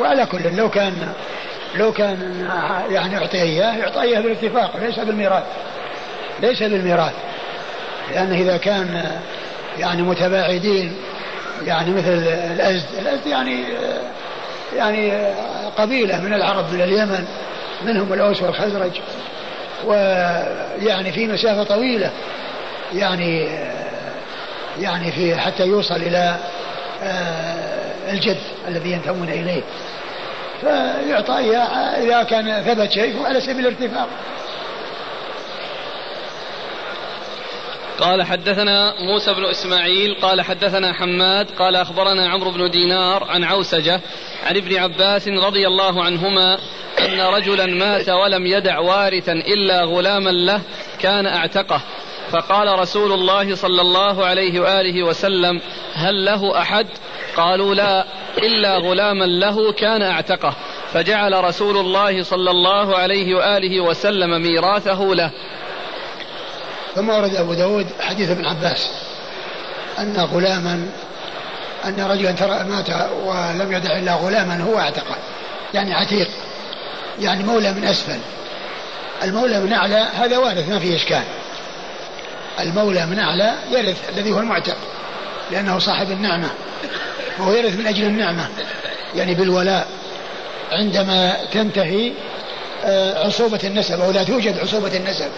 وعلى كل لو كان لو كان يعني يعطي اياه يعطي اياه بالاتفاق ليس بالميراث ليس بالميراث. لأنه إذا كان يعني متباعدين يعني مثل الأزد الأزد يعني يعني قبيلة من العرب من اليمن منهم الأوس والخزرج ويعني في مسافة طويلة يعني يعني في حتى يوصل إلى آه، الجد الذي ينتمون إليه. فيعطى إذا كان ثبت شيء على سبيل الارتفاق قال حدثنا موسى بن إسماعيل قال حدثنا حماد قال أخبرنا عمرو بن دينار عن عوسجة عن ابن عباس رضي الله عنهما أن رجلا مات ولم يدع وارثا إلا غلاما له كان أعتقه. فقال رسول الله صلى الله عليه وآله وسلم هل له أحد؟ قالوا لا إلا غلاما له كان أعتقه فجعل رسول الله صلى الله عليه وآله وسلم ميراثه له. ثم ورد أبو داود حديث ابن عباس أن غلاما أن رجلا ترى مات ولم يدع إلا غلاما هو أعتقه يعني عتيق يعني مولى من أسفل. المولى من أعلى هذا وارث ما فيه إشكال. المولى من أعلى يرث الذي هو المعتق. لأنه صاحب النعمة. وهو يرث من أجل النعمة. يعني بالولاء. عندما تنتهي آه، عصوبة النسب أو لا توجد عصوبة النسب.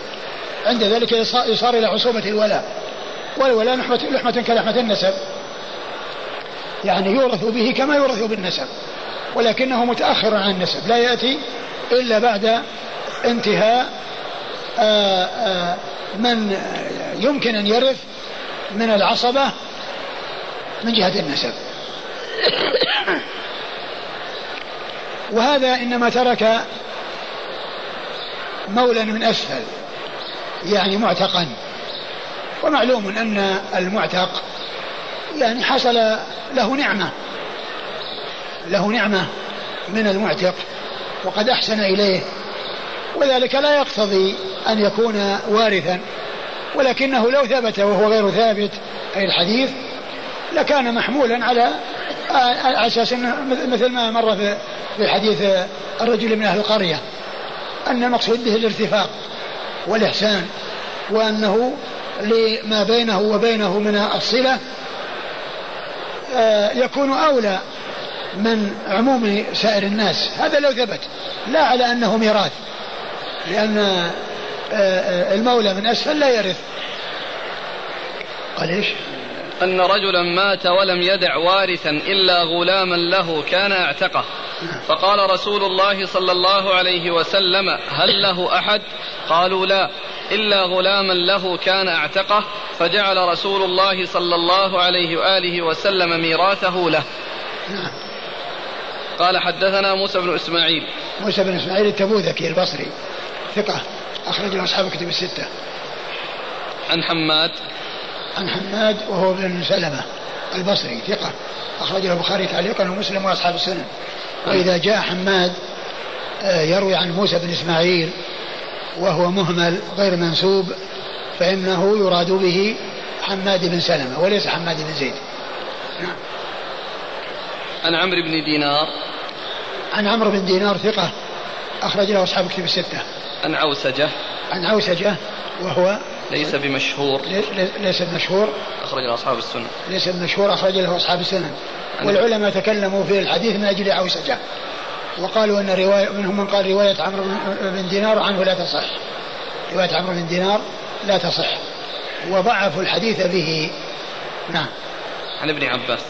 عند ذلك يصار إلى عصوبة الولاء. والولاء لحمة, لحمة كلحمة النسب. يعني يورث به كما يورث بالنسب. ولكنه متأخر عن النسب. لا يأتي إلا بعد انتهاء آآ آآ من يمكن أن يرث من العصبة من جهة النسب. وهذا إنما ترك مولا من أسفل يعني معتقا. ومعلوم أن المعتق يعني حصل له نعمة له نعمة من المعتق وقد أحسن إليه. وذلك لا يقتضي أن يكون وارثا ولكنه لو ثبت وهو غير ثابت أي الحديث لكان محمولا على أساس مثل ما مر في حديث الرجل من أهل القرية. أن المقصود به الارتفاق والإحسان وأنه لما بينه وبينه من الصلة آه، يكون أولى من عموم سائر الناس. هذا لو ثبت. لا على أنه ميراث لأن آه، آه، المولى من أسفل لا يرث. قال إيش؟ أن رجلا مات ولم يدع وارثا إلا غلاما له كان اعتقه. فقال رسول الله صلى الله عليه وسلم هل له أحد؟ قالوا لا إلا غلاما له كان اعتقه فجعل رسول الله صلى الله عليه وآله وسلم ميراثه له. قال حدثنا موسى بن إسماعيل. موسى بن إسماعيل التبوذكي البصري ثقة أخرج له أصحاب كتب الستة. عن حماد عن حماد وهو بن سلمة البصري ثقة. أخرج له البخاري تعليقا ومسلم وأصحاب السنن وإذا جاء حماد آه، يروي عن موسى بن إسماعيل وهو مهمل غير منسوب فإنه يراد به حماد بن سلمة وليس حماد بن زيد. نعم. عن عمرو بن دينار. عن عمرو بن دينار ثقة أخرج له أصحاب كتب الستة. عن عوسجة. عن عوسجة وهو ليس بمشهور. ليس بمشهور. أخرج له أصحاب السنن ليس بمشهور أخرج له أصحاب السنن والعلماء تكلموا في الحديث من أجل عوسجة وقالوا أن رواية منهم من قال رواية عمرو بن دينار عنه لا تصح. رواية عمرو بن دينار لا تصح. وضعفوا الحديث به. نعم. عن ابن عباس.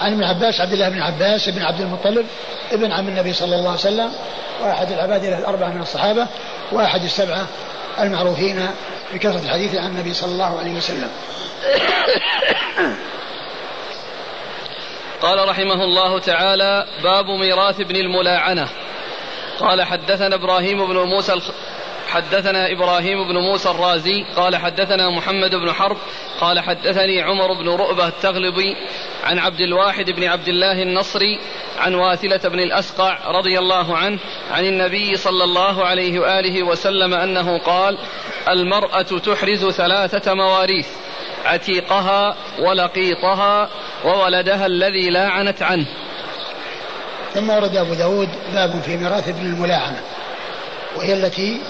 عن ابن عباس عبد الله بن عباس بن عبد المطلب ابن عم النبي صلى الله عليه وسلم وأحد العباد الأربعة من الصحابة وأحد السبعة المعروفين بكثرة الحديث عن النبي صلى الله عليه وسلم قال رحمه الله تعالى باب ميراث ابن الملاعنة قال حدثنا إبراهيم بن موسى. حدثنا إبراهيم بن موسى الرازي قال حدثنا محمد بن حرب قال حدثني عمر بن رؤبة التغلبي عن عبد الواحد بن عبد الله النصري عن واثلة بن الأسقع رضي الله عنه عن النبي صلى الله عليه وآله وسلم أنه قال المرأة تحرز ثلاثة مواريث عتيقها ولقيطها وولدها الذي لا عنت عنه. ثم ورد أبو داود باب في ميراث ابن الملاعنة وهي التي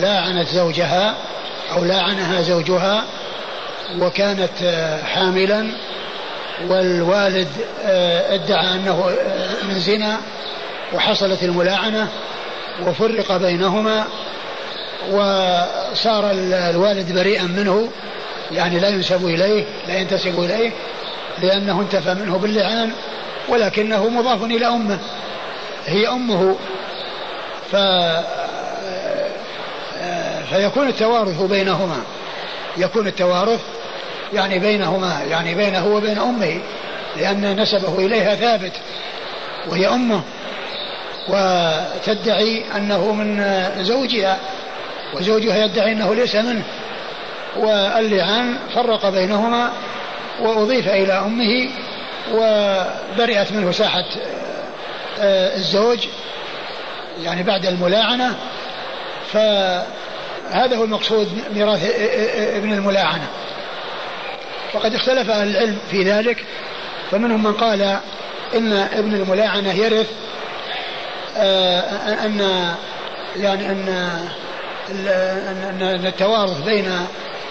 لاعنت زوجها أو لاعنها زوجها وكانت حاملا والوالد ادعى أنه من زنا وحصلت الملاعنة وفرق بينهما وصار الوالد بريئا منه يعني لا ينسب إليه لا ينتسب إليه لأنه انتفى منه باللعان ولكنه مضاف إلى أمه هي أمه. ف فيكون التوارث بينهما. يكون التوارث يعني بينهما يعني بينه وبين أمه لأن نسبه إليها ثابت وهي أمه وتدعي أنه من زوجها وزوجها يدعي أنه ليس منه واللعان فرق بينهما وأضيف إلى أمه وبرئت منه ساحة آه، الزوج يعني بعد الملاعنة فهذا هو المقصود ميراث ابن الملاعنة. وقد اختلف أهل العلم في ذلك فمنهم من قال إن ابن الملاعنة يرث آه، أن يعني أن أن التوارث بين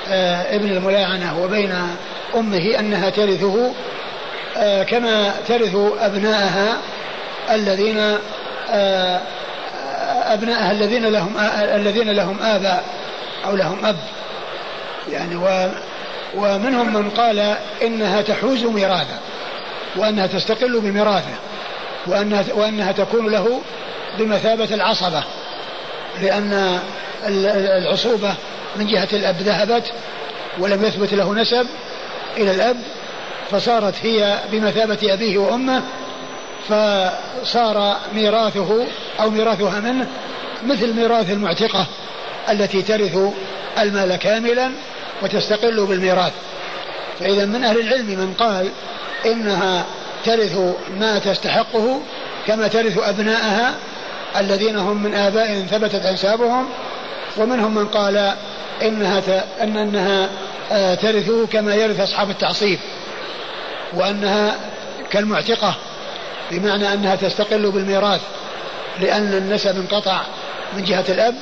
آه، ابن الملاعنة وبين أمه أنها ترثه آه، كما ترث أبناءها الذين أبناءها الذين لهم الذين لهم آباء أو لهم أب. يعني و ومنهم من قال إنها تحوز ميراثه وأنها تستقل بميراثه وأنها, وأنها تكون له بمثابة العصبة لأن العصوبة من جهة الأب ذهبت ولم يثبت له نسب إلى الأب فصارت هي بمثابة أبيه وأمه فصار ميراثه أو ميراثها منه مثل ميراث المعتقة التي ترث المال كاملا وتستقل بالميراث فإذا من أهل العلم من قال إنها ترث ما تستحقه كما ترث أبناءها الذين هم من آباء ثبتت أنسابهم ومنهم من قال إنها. أن أنها آه، ترثه كما يرث أصحاب التعصيب وأنها كالمعتقة بمعنى أنها تستقل بالميراث لأن النسب انقطع من جهة الأب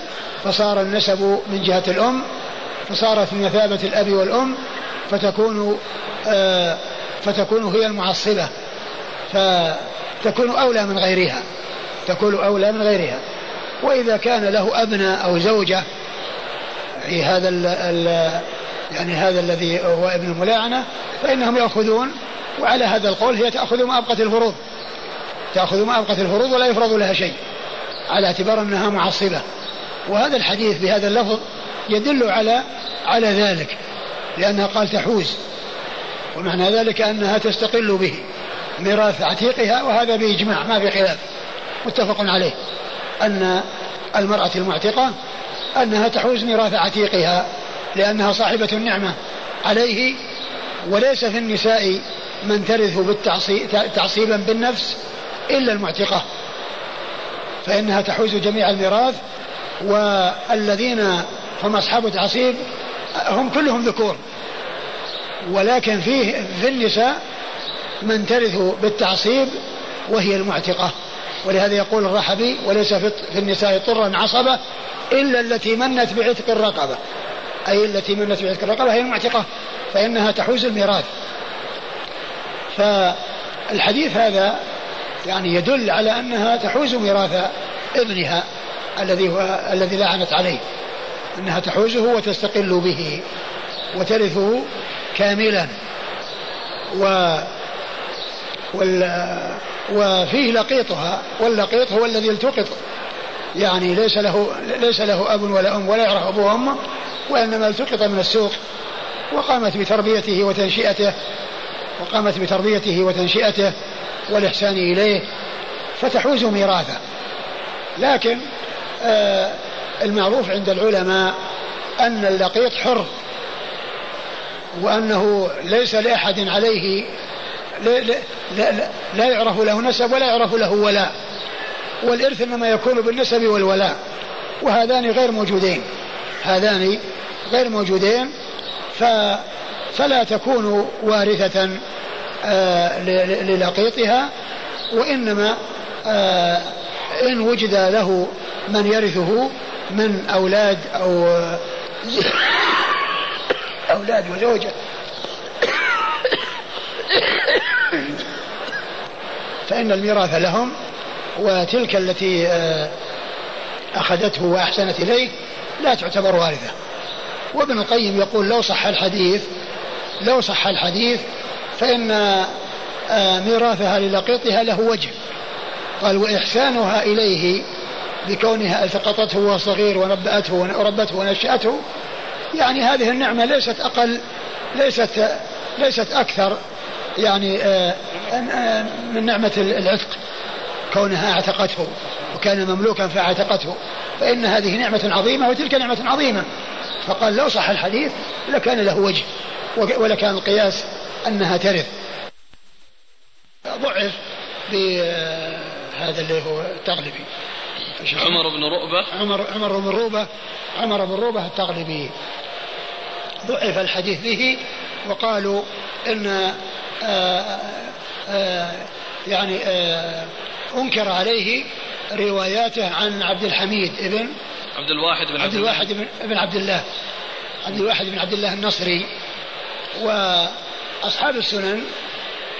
فصار النسب من جهة الأم فصارت بمثابة الأب والأم فتكون آه فتكون هي المعصبة فتكون أولى من غيرها تكون أولى من غيرها. وإذا كان له أبناء أو زوجة في هذا ال ال يعني هذا الذي هو ابن الملاعنة فإنهم يأخذون وعلى هذا القول هي تأخذ ما أبقت الفروض. تأخذ ما أبقت الفروض ولا يفرض لها شيء. على اعتبار أنها معصبة. وهذا الحديث بهذا اللفظ يدل على على ذلك. لأنها قال تحوز. ومعنى ذلك أنها تستقل به. ميراث عتيقها وهذا بإجماع ما في خلاف. متفق عليه. أن المرأة المعتقة أنها تحوز ميراث عتيقها لأنها صاحبة النعمة عليه وليس في النساء من ترث تعصيبا بالنفس إلا المعتقة فإنها تحوز جميع الميراث والذين هم أصحاب التعصيب هم كلهم ذكور. ولكن فيه في النساء من ترث بالتعصيب وهي المعتقة. ولهذا يقول الرحبي وليس في النساء طرا عصبة إلا التي منت بعتق الرقبة. أي التي منت بعتق الرقبة هي المعتقة فإنها تحوز الميراث. فالحديث هذا يعني يدل على أنها تحوز ميراث ابنها الذي هو الذي لعنت عليه. أنها تحوزه وتستقل به وترثه كاملا. و وال وفيه لقيطها واللقيط هو الذي التقط. يعني ليس له ليس له أب ولا أم ولا يعرف أبوه وأمه وإنما التقط من السوق وقامت بتربيته وتنشئته وقامت بتربيته وتنشئته والإحسان إليه فتحوز ميراثه لكن آه المعروف عند العلماء أن اللقيط حر وأنه ليس لأحد عليه لا, لا, لا, لا يعرف له نسب ولا يعرف له ولاء والإرث إنما يكون بالنسب والولاء. وهذان غير موجودين. هذان غير موجودين ف فلا تكون وارثة آه، للقيطها وإنما آه، إن وجد له من يرثه من أولاد أو أولاد وزوجة. فإن الميراث لهم وتلك التي آه، أخذته وأحسنت إليه لا تعتبر وارثة. وابن القيم يقول لو صح الحديث لو صح الحديث فإن آه، ميراثها للقيطها له وجه. قال وإحسانها إليه بكونها ألتقطته وهو صغير ونبأته وربته ونشأته يعني هذه النعمة ليست أقل ليست ليست أكثر يعني آه، آه، من نعمة العتق كونها أعتقته وكان مملوكا فأعتقته فإن هذه نعمة عظيمة وتلك نعمة عظيمة. فقال لو صح الحديث لكان له وجه ولكان القياس أنها ترث. ضعف بهذا اللي هو التغلبي عمر بن رؤبة. عمر عمر بن رؤبة. عمر بن رؤبة التغلبي ضعف الحديث به وقالوا إن آآ آه، آآ آه، يعني آآ أنكر عليه رواياته عن عبد الحميد ابن عبد الواحد بن عبد الواحد بن, بن عبد الله. عبد الواحد بن عبد الله النصري. وأصحاب السنن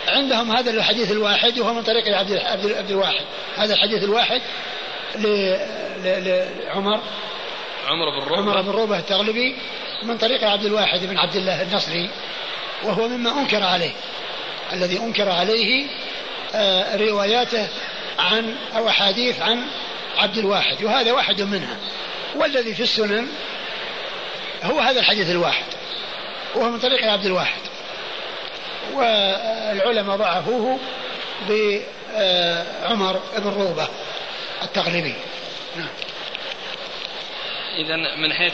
عندهم هذا الحديث الواحد وهو من طريق عبد عبد الواحد. هذا الحديث الواحد لعمر. عمر بن روبه عمر بن روبه التغلبي من طريق عبد الواحد بن عبد الله النصري وهو مما أنكر عليه. الذي أنكر عليه آه، رواياته عن أو أحاديث عن عبد الواحد وهذا واحد منها. والذي في السنن هو هذا الحديث الواحد وهو من طريق عبد الواحد. والعلماء ضعفوه بعمر بن روبة التغلبي نعم. إذا من حيث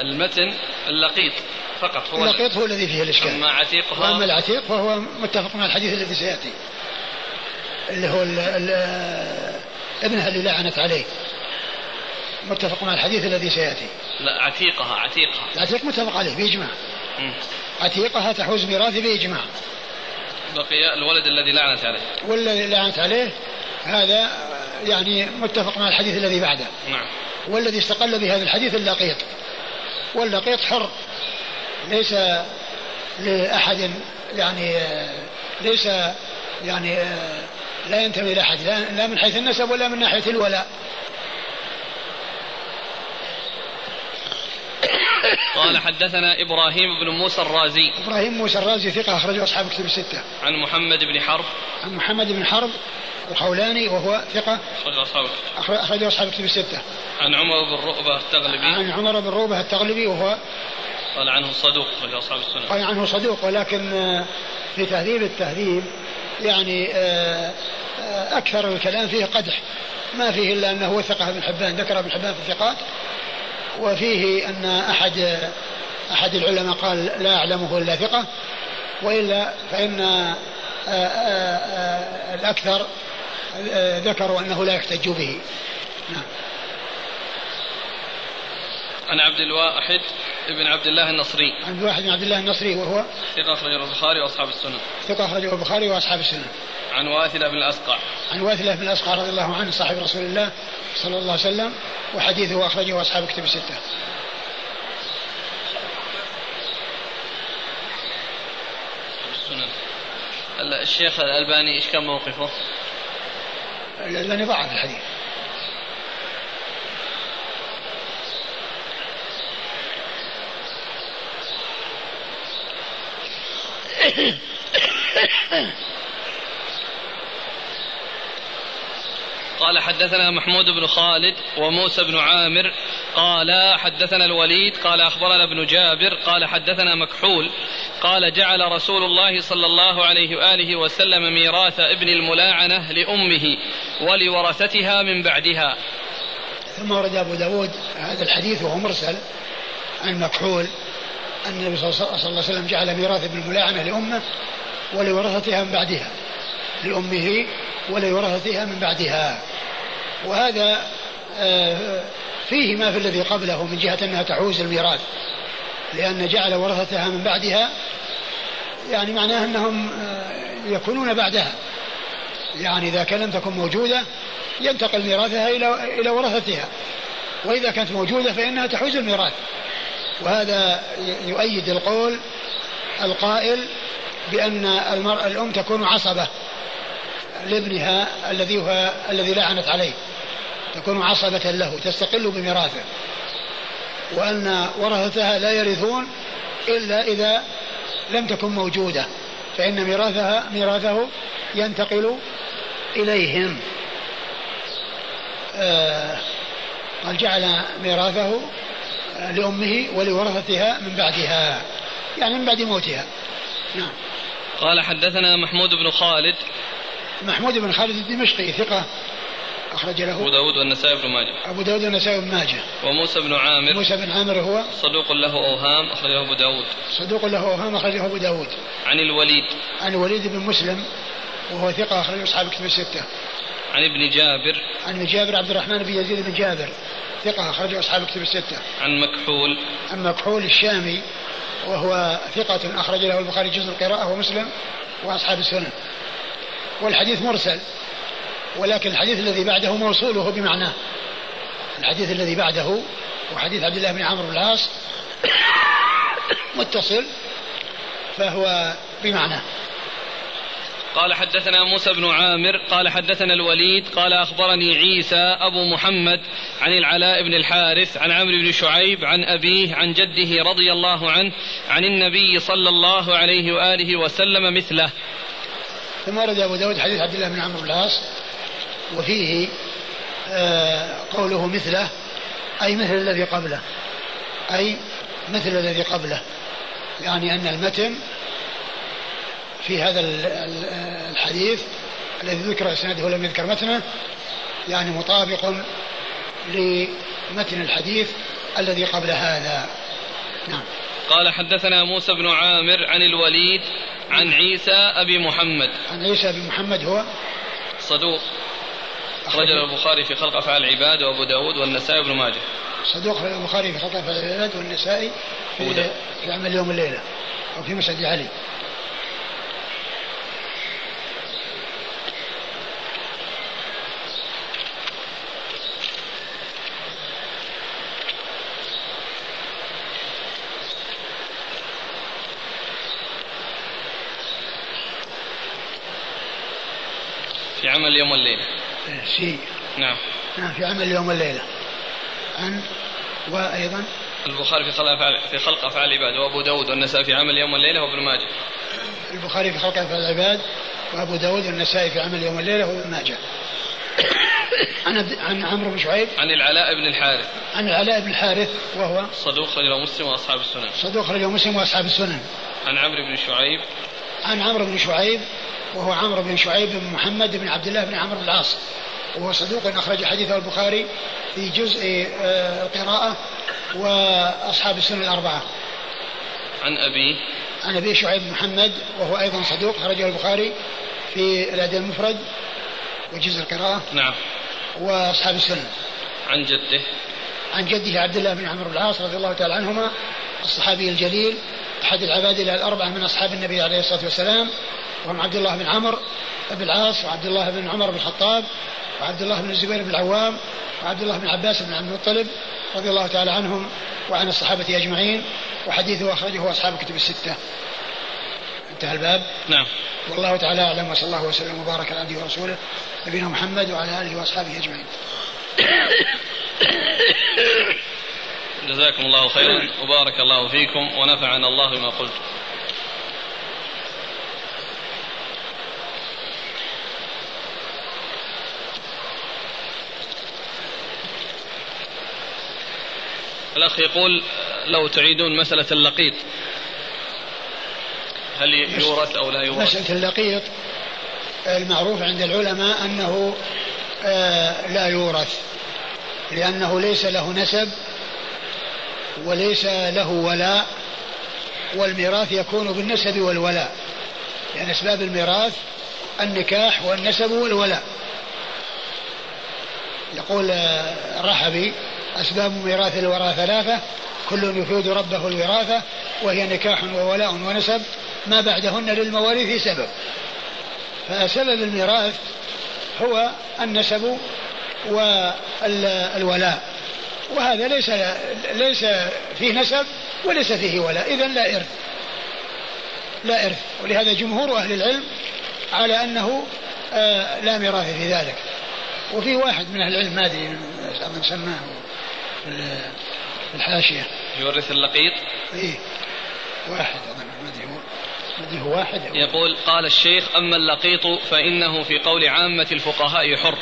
المتن اللقيط فقط هو اللقيط هو الذي فيه الإشكال. أما عتيقها وأما العتيق فهو متفق مع الحديث الذي سيأتي. اللي هو ال ال ابنها اللي لعنت عليه. متفق مع الحديث الذي سيأتي. لا عتيقها عتيقها. العتيق متفق عليه بإجماع. عتيقها تحوز ميراث بإجماع. بقي الولد الذي لعنت عليه. والذي لعنت عليه هذا يعني متفق مع الحديث الذي بعده. نعم. والذي استقل بهذا الحديث اللقيط. واللقيط حر. ليس لأحد يعني ليس يعني لا ينتمي إلى أحد لا من حيث النسب ولا من ناحية الولاء. قال حدثنا إبراهيم بن موسى الرازي. إبراهيم موسى الرازي ثقة أخرجه أصحاب كتب الستة. عن محمد بن حرب. عن محمد بن حرب الخولاني وهو ثقة. أخرجه أصحاب أخرجه أصحاب كتب الستة. عن عمر بن رؤبة التغلبي. عن عمر بن رؤبة التغلبي وهو قال عنه صدوق أخرجه أصحاب السنة. قال عنه صدوق ولكن آه، في تهذيب التهذيب يعني آه، آه، أكثر الكلام فيه قدح. ما فيه إلا أنه وثقه ابن حبان ذكر ابن حبان في الثقات. وفيه أن أحد أحد العلماء قال لا أعلمه إلا ثقة. وإلا فإن آه، الأكثر ذكروا أنه لا يحتج به. نعم. عن عبد الواحد بن عبد الله النصري. عبد الواحد بن عبد الله النصري وهو ثقة أخرجه البخاري وأصحاب السنة. ثقة أخرجه البخاري وأصحاب السنة. عن واثلة بن الأسقع. عن واثلة بن الأسقع رضي الله عنه صاحب رسول الله صلى الله عليه وسلم وحديثه أخرجه أصحاب كتب الستة. السنن الشيخ الألباني إيش كان موقفه؟ الألباني ضعف الحديث. قال حدثنا محمود بن خالد وموسى بن عامر. قال حدثنا الوليد قال أخبرنا ابن جابر قال حدثنا مكحول. قال جعل رسول الله صلى الله عليه وآله وسلم ميراث ابن الملاعنة لأمه ولورثتها من بعدها. ثم ورد أبو داود هذا الحديث وهو مرسل عن مكحول. أن النبي صلى الله عليه وسلم جعل ميراث ابن الملاعنة لأمه ولورثتها من بعدها لأمه ولورثتها من بعدها. وهذا آه، فيه ما في الذي قبله من جهة أنها تحوز الميراث لأن جعل ورثتها من بعدها يعني معناه أنهم آه، يكونون بعدها. يعني إذا كان لم تكن موجودة ينتقل ميراثها إلى إلى ورثتها. وإذا كانت موجودة فإنها تحوز الميراث. وهذا يؤيد القول القائل بأن المرأة الأم تكون عصبة لابنها الذي هو الذي لعنت عليه. تكون عصبة له تستقل بميراثه وأن ورثتها لا يرثون إلا إذا لم تكن موجودة. فإن ميراثها ميراثه ينتقل إليهم. آه قال جعل ميراثه لأمه ولورثتها من بعدها. يعني من بعد موتها. نعم. قال حدثنا محمود بن خالد. محمود بن خالد الدمشقي ثقة أخرج له. أبو داود والنسائي بن ماجه. أبو داود والنسائي بن ماجه. وموسى بن عامر. موسى بن عامر هو صدوق له أوهام أخرجه أبو داود. صدوق له أوهام أخرجه أبو داود. عن الوليد. عن الوليد بن مسلم وهو ثقة أخرجه أصحاب كتب الستة. عن ابن جابر. عن جابر عبد الرحمن بن يزيد بن جابر. ثقة أخرجه أصحاب كتب الستة. عن مكحول. عن مكحول الشامي وهو ثقة أخرج له البخاري جزء القراءة ومسلم وأصحاب السنن. والحديث مرسل ولكن الحديث الذي بعده موصوله بمعناه. الحديث الذي بعده وحديث عبد الله بن عمرو بن العاص. متصل فهو بمعناه. قال حدثنا موسى بن عامر قال حدثنا الوليد قال أخبرني عيسى أبو محمد عن العلاء بن الحارث عن عمرو بن شعيب عن أبيه عن جده رضي الله عنه عن النبي صلى الله عليه وآله وسلم مثله. ثم ورد أبو داود حديث عبد الله بن عمرو بن العاص وفيه آه قوله مثله أي مثل الذي قبله أي مثل الذي قبله يعني أن المتن في هذا الحديث الذي ذكر إسناده ولم يذكر متنه يعني مطابق لمتن الحديث الذي قبل هذا. نعم. قال حدثنا موسى بن عامر عن الوليد عن عيسى أبي محمد. عن عيسى أبي محمد هو؟ صدوق. رجل البخاري في خلق أفعال العباد وأبو داود والنسائي بن ماجه. صدوق البخاري في خلق أفعال العباد والنسائي في, في عمل يوم الليلة أو في مسجد علي. عمل اليوم والليلة شيء. نعم. نعم في عمل اليوم والليلة عن وأيضا؟ البخاري في خلق أفعال في خلق أفعال العباد وأبو داود والنسائي في عمل اليوم والليلة وابن ماجه. البخاري في خلق أفعال العباد وأبو داود والنسائي في عمل اليوم والليلة وابن ماجه. عن عن عمرو بن شعيب. عن العلاء بن الحارث. عن العلاء بن الحارث وهو؟ صدوق رجل مسلم وأصحاب السنن. صدوق رجل مسلم وأصحاب السنن. عن عمرو بن شعيب. عن عمرو بن شعيب وهو عمرو بن شعيب بن محمد بن عبد الله بن عمرو بن العاص. وهو صدوق أخرج حديثه البخاري في جزء آه، القراءة وأصحاب السنن الأربعة. عن أبي. عن أبي شعيب محمد وهو أيضا صدوق أخرجه البخاري في الأدب المفرد وجزء القراءة نعم. وأصحاب السنن عن جده. عن جده عبد الله بن عمرو بن العاص رضي الله تعالى عنهما الصحابي الجليل أحد العباد الأربعة من أصحاب النبي عليه الصلاة والسلام وهم عبد الله بن عمرو بن العاص وعبد الله بن عمر بن الخطاب وعبد الله بن الزبير بن العوام وعبد الله بن عباس بن عبد المطلب رضي الله تعالى عنهم وعن الصحابة أجمعين وحديثه أخرجه أصحاب الكتب الستة. انتهى الباب. نعم. والله تعالى أعلم وصلى الله وسلم وبارك على عبده ورسوله نبينا محمد وعلى آله وأصحابه أجمعين. جزاكم الله خيرا وبارك الله فيكم ونفعنا الله بما قلت. الأخ يقول لو تعيدون مسألة اللقيط هل يورث أو لا يورث؟ مسألة اللقيط المعروف عند العلماء أنه آه، لا يورث لأنه ليس له نسب وليس له ولاء والميراث يكون بالنسب والولاء لأن يعني أسباب الميراث النكاح والنسب والولاء. يقول الرحبي أسباب ميراث الورى ثلاثة كل يفيد ربه الوراثة وهي نكاح وولاء ونسب ما بعدهن للمواريث سبب. فسبب الميراث هو النسب والولاء. وهذا ليس ليس فيه نسب وليس فيه ولاء. إذا لا إرث. لا إرث. ولهذا جمهور أهل العلم على أنه آه، لا ميراث في ذلك. وفي واحد من أهل العلم ما أدري من سماه. في الحاشية. يورث اللقيط؟ إيه. واحد. هو هو واحد. يقول قال الشيخ أما اللقيط فإنه في قول عامة الفقهاء حر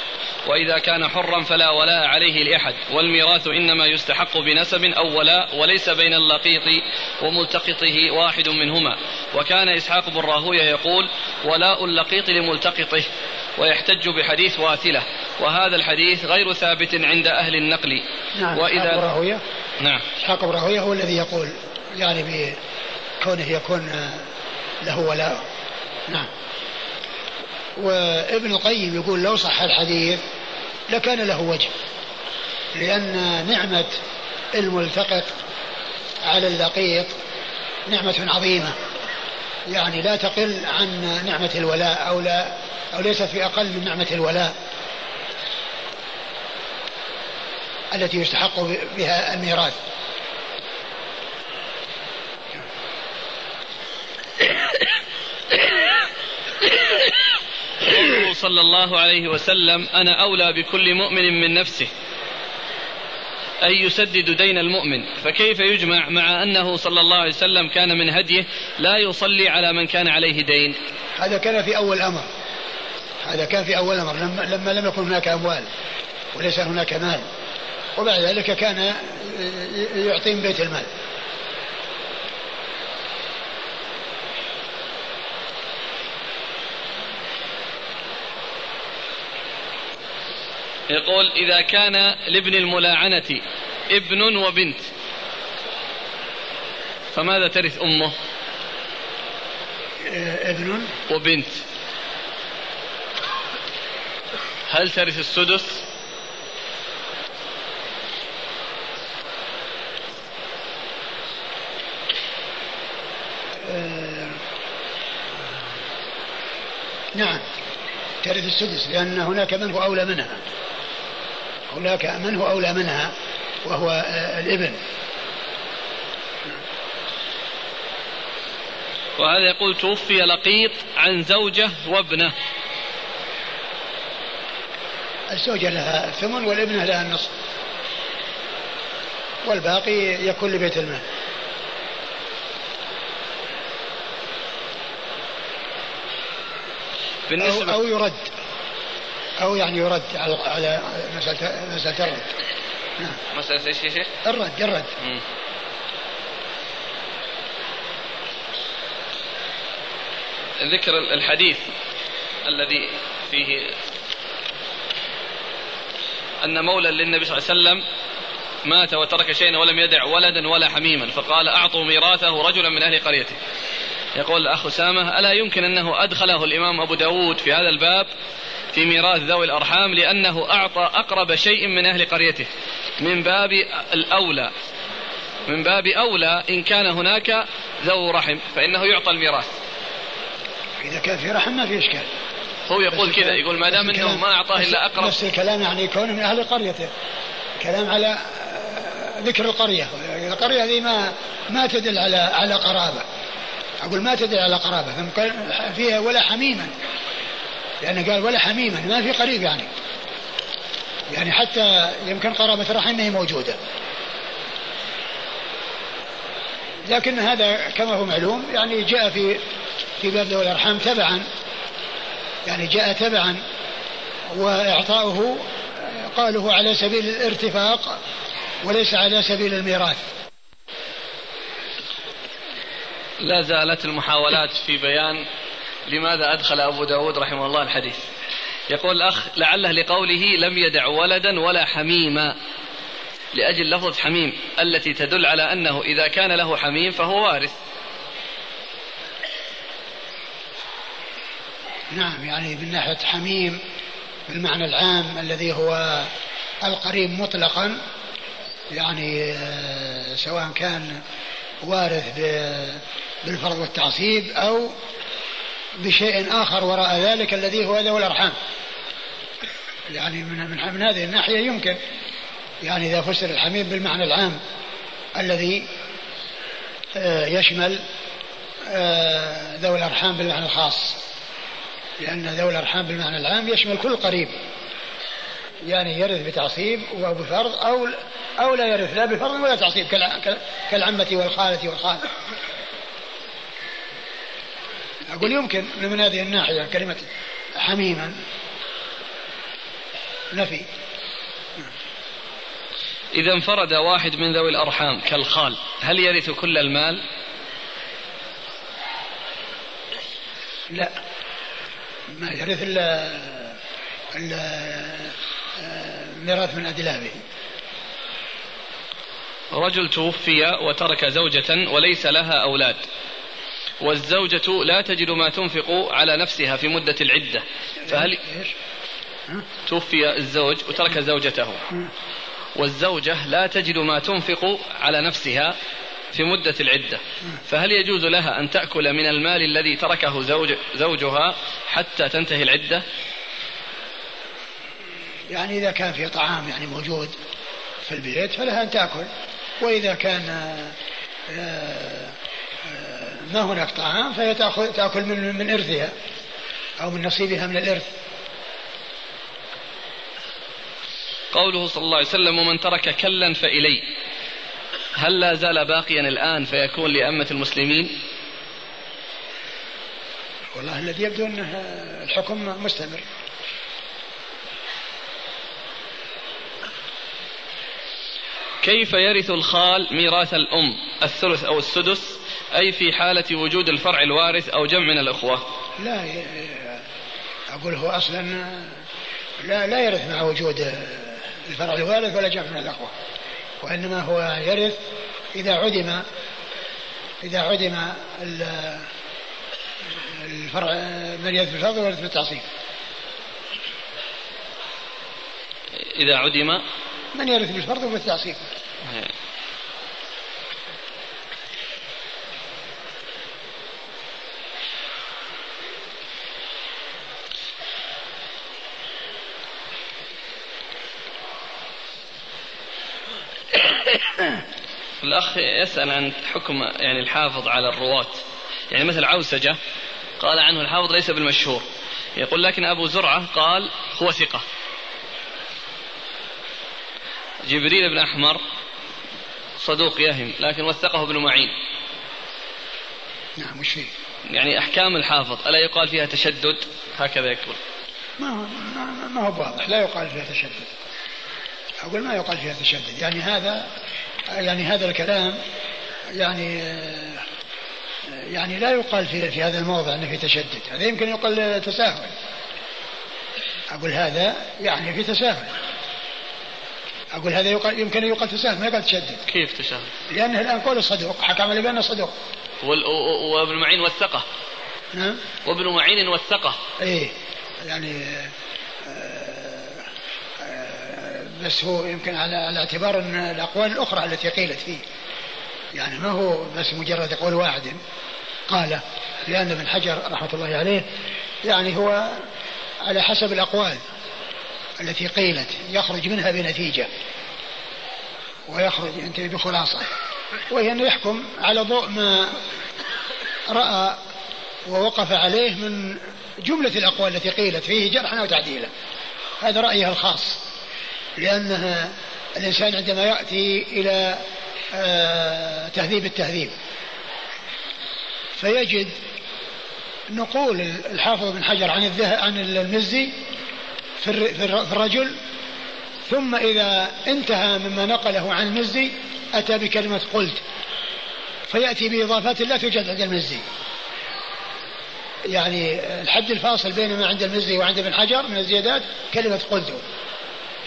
وإذا كان حرا فلا ولاء عليه لأحد والميراث إنما يستحق بنسب أو ولاء وليس بين اللقيط وملتقطه واحد منهما. وكان إسحاق بن راهوية يقول ولاء اللقيط لملتقطه ويحتج بحديث واثلة وهذا الحديث غير ثابت عند أهل النقل. نعم وإذا إسحاق راهوية. نعم. إسحاق بن راهوية هو الذي يقول يعني بكونه يكون له ولاء نعم. وابن القيم يقول لو صح الحديث لكان له وجه لأن نعمة الملتقط على اللقيط نعمة عظيمة. يعني لا تقل عن نعمة الولاء أو لا أو ليست في أقل من نعمة الولاء التي يستحق بها الميراث. صلى الله عليه وسلم أنا أولى بكل مؤمن من نفسه. أي يسدد دين المؤمن. فكيف يجمع مع أنه صلى الله عليه وسلم كان من هديه لا يصلي على من كان عليه دين؟ هذا كان في أول أمر. هذا كان في أول أمر. لما, لما لم يكن هناك أموال وليس هناك مال. وبعد ذلك كان يعطي من بيت المال. يقول إذا كان لابن الملاعنة ابن وبنت فماذا ترث أمه؟ ابن. وبنت. هل ترث السدس؟ آه، نعم ترث السدس لأن هناك من هو أولى منها. هناك من هو أولى منها وهو آه، الإبن. وهذا يقول توفي لقيط عن زوجة وابنه. الزوجة لها الثمن والابنة لها النصف والباقي يكون لبيت المال. بالنسبة أو, أو يرد. أو يعني يرد على على مسألة مسألة الرد. نعم. مسألة إيش يا شيخ؟ الرد الرد. ذكر الحديث الذي فيه أن مولى للنبي صلى الله عليه وسلم مات وترك شيئا ولم يدع ولدا ولا حميما فقال أعطوا ميراثه رجلا من أهل قريته. يقول الأخ أسامة ألا يمكن أنه أدخله الإمام أبو داود في هذا الباب في ميراث ذوي الأرحام لأنه أعطى أقرب شيء من أهل قريته. من باب الأولى. من باب أولى إن كان هناك ذو رحم فإنه يعطى الميراث. إذا كان في رحم ما في إشكال. هو يقول كذا يقول ما دام إنه ما أعطاه إلا أقرب. نفس الكلام يعني كونه من أهل قريته. كلام على ذكر القرية. القرية هذه ما ما تدل على على قرابة. أقول ما تدل على قرابة. فيها ولا حميما. لأنه قال ولا حميما ما في قريب يعني. يعني حتى يمكن قرابة الرحم هي موجودة. لكن هذا كما هو معلوم يعني جاء في في باب ذوي الأرحام تبعا. يعني جاء تبعا وإعطاؤه قاله على سبيل الارتفاق وليس على سبيل الميراث. لا زالت المحاولات في بيان لماذا أدخل أبو داود رحمه الله الحديث؟ يقول الأخ لعله لقوله لم يدع ولدا ولا حميما لأجل لفظة حميم التي تدل على أنه إذا كان له حميم فهو وارث. نعم يعني من ناحية حميم بالمعنى العام الذي هو القريب مطلقا يعني آه، سواء كان وارث بالفرض والتعصيب أو بشيء آخر وراء ذلك الذي هو ذوي الأرحام. يعني من, من, من هذه الناحية يمكن. يعني إذا فسر الحميم بالمعنى العام الذي آه، يشمل آه، ذوي الأرحام بالمعنى الخاص. لأن ذوي الأرحام بالمعنى العام يشمل كل قريب. يعني يرث بتعصيب أو بفرض أو أو لا يرث لا بفرض ولا تعصيب كالعمة والخالة والخال. أقول يمكن من هذه الناحية كلمة حميما. نفي. إذا انفرد واحد من ذوي الأرحام كالخال هل يرث كل المال؟ لا. ما يرث إلا الميراث من أدلابه رجل توفي وترك زوجة وليس لها أولاد. والزوجة لا تجد ما تنفق على نفسها في مدة العدة. فهل توفي الزوج وترك زوجته؟ والزوجة لا تجد ما تنفق على نفسها في مدة العدة. فهل يجوز لها أن تأكل من المال الذي تركه زوج زوجها حتى تنتهي العدة؟ يعني إذا كان في طعام يعني موجود في البيت فلها أن تأكل. وإذا كان آه، ما هناك طعام فهي تأكل من من إرثها أو من نصيبها من الإرث. قوله صلى الله عليه وسلم ومن ترك كلا فإلي. هل لا زال باقيا الآن فيكون لأمة المسلمين؟ والله الذي يبدو أنه الحكم مستمر. كيف يرث الخال ميراث الأم الثلث أو السدس؟ أي في حالة وجود الفرع الوارث أو جمع من الأخوة؟ لا أقول هو أصلا لا لا يرث مع وجود الفرع الوارث ولا جمع من الأخوة وإنما هو يرث إذا عدم إذا عدم الفرع من يرث بالفرض ويرث بالتعصيب. إذا عدم؟ من يرث بالفرض وبالتعصيب الأخ يسأل عن حكم يعني الحافظ على الرواة. يعني مثل عوسجة قال عنه الحافظ ليس بالمشهور. يقول لكن أبو زرعة قال هو ثقة. جبريل بن أحمر صدوق يهم لكن وثقه ابن معين. نعم وش؟ يعني أحكام الحافظ ألا يقال فيها تشدد؟ هكذا يقول. ما ما هو واضح لا يقال فيها تشدد. أقول ما يقال فيها تشدد يعني هذا يعني هذا الكلام يعني يعني لا يقال في, في هذا الموضع أنه في تشدد. هذا يمكن يقال تساهل. أقول هذا يعني في تساهل. أقول هذا يقال يمكن يقال تساهل ما يقال تشدد. كيف تساهل؟ لأنه الآن قول الصدوق حكم عليه بأنه صدوق. وابن معين وثقه. نعم. وابن معين وثقه. إيه. يعني بس هو يمكن على, على اعتبار أن الأقوال الأخرى التي قيلت فيه. يعني ما هو بس مجرد قول واحد قال لأن ابن حجر رحمة الله عليه يعني هو على حسب الأقوال التي قيلت يخرج منها بنتيجة ويخرج ينتهي بخلاصه وهي أنه يحكم على ضوء ما رأى ووقف عليه من جملة الأقوال التي قيلت فيه جرحا أو تعديلا هذا رايه الخاص. لأنها الإنسان عندما يأتي إلى آه، تهذيب التهذيب. فيجد نقول الحافظ بن حجر عن عن المزي في الرجل ثم إذا انتهى مما نقله عن المزي أتى بكلمة قلت. فيأتي بإضافات لا توجد عند المزي. يعني الحد الفاصل بين ما عند المزي وعند ابن حجر من الزيادات كلمة قلت.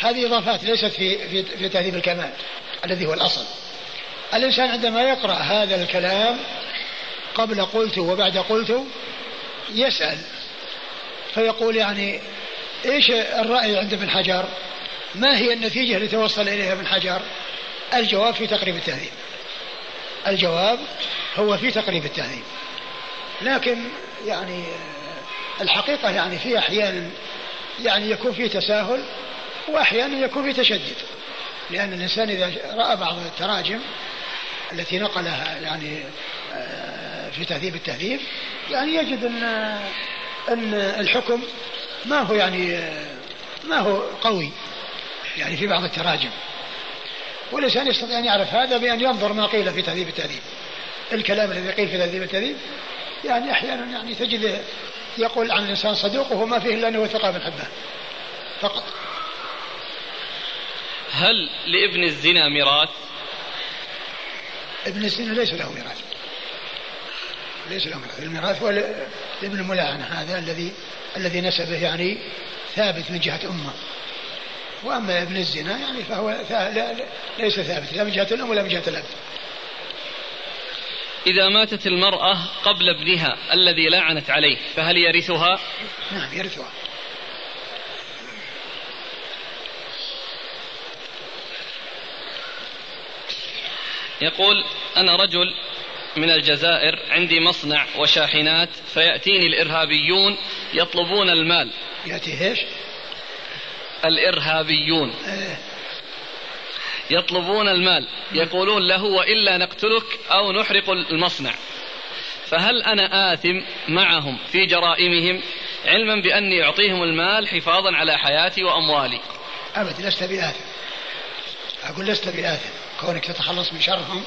هذه إضافات ليست في في, في تهذيب الكمال الذي هو الأصل الإنسان عندما يقرأ هذا الكلام قبل قلت وبعد قلت يسأل فيقول يعني إيش الرأي عند ابن حجر؟ ما هي النتيجة التي توصل إليها ابن حجر؟ الجواب في تقريب التهذيب. الجواب هو في تقريب التهذيب. لكن يعني الحقيقة يعني في أحيان يعني يكون في تساهل وأحيانا يكون في تشدد. لأن الإنسان إذا رأى بعض التراجم التي نقلها يعني آه، في تهذيب التهذيب يعني يجد أن أن الحكم ما هو يعني ما هو قوي يعني في بعض التراجم. والإنسان يستطيع أن يعرف هذا بأن ينظر ما قيل في تهذيب التهذيب. الكلام الذي قيل في تهذيب التهذيب يعني أحيانا يعني تجد يقول عن الإنسان صدوق وهو ما فيه إلا أنه ثقة بن حبان فقط. هل لابن الزنا ميراث؟ ابن الزنا ليس له ميراث. ليس له ميراث. الميراث هو لابن الملاعنة هذا الذي الذي نسبه يعني ثابت من جهة أمة. وأما ابن الزنا يعني فهو ليس ثابت لا من جهة الأم ولا من جهة الأب. إذا ماتت المرأة قبل ابنها الذي لعنت عليه فهل يرثها؟ نعم يرثها. يقول أنا رجل من الجزائر عندي مصنع وشاحنات فيأتيني الإرهابيون يطلبون المال. يأتي إيش؟ الإرهابيون. إيه. يطلبون المال. يقولون له وإلا نقتلك أو نحرق المصنع. فهل أنا آثم معهم في جرائمهم علما بأني أعطيهم المال حفاظا على حياتي وأموالي؟ أبدا لست بآثم. أقول لست بآثم. كونك تتخلص من شرهم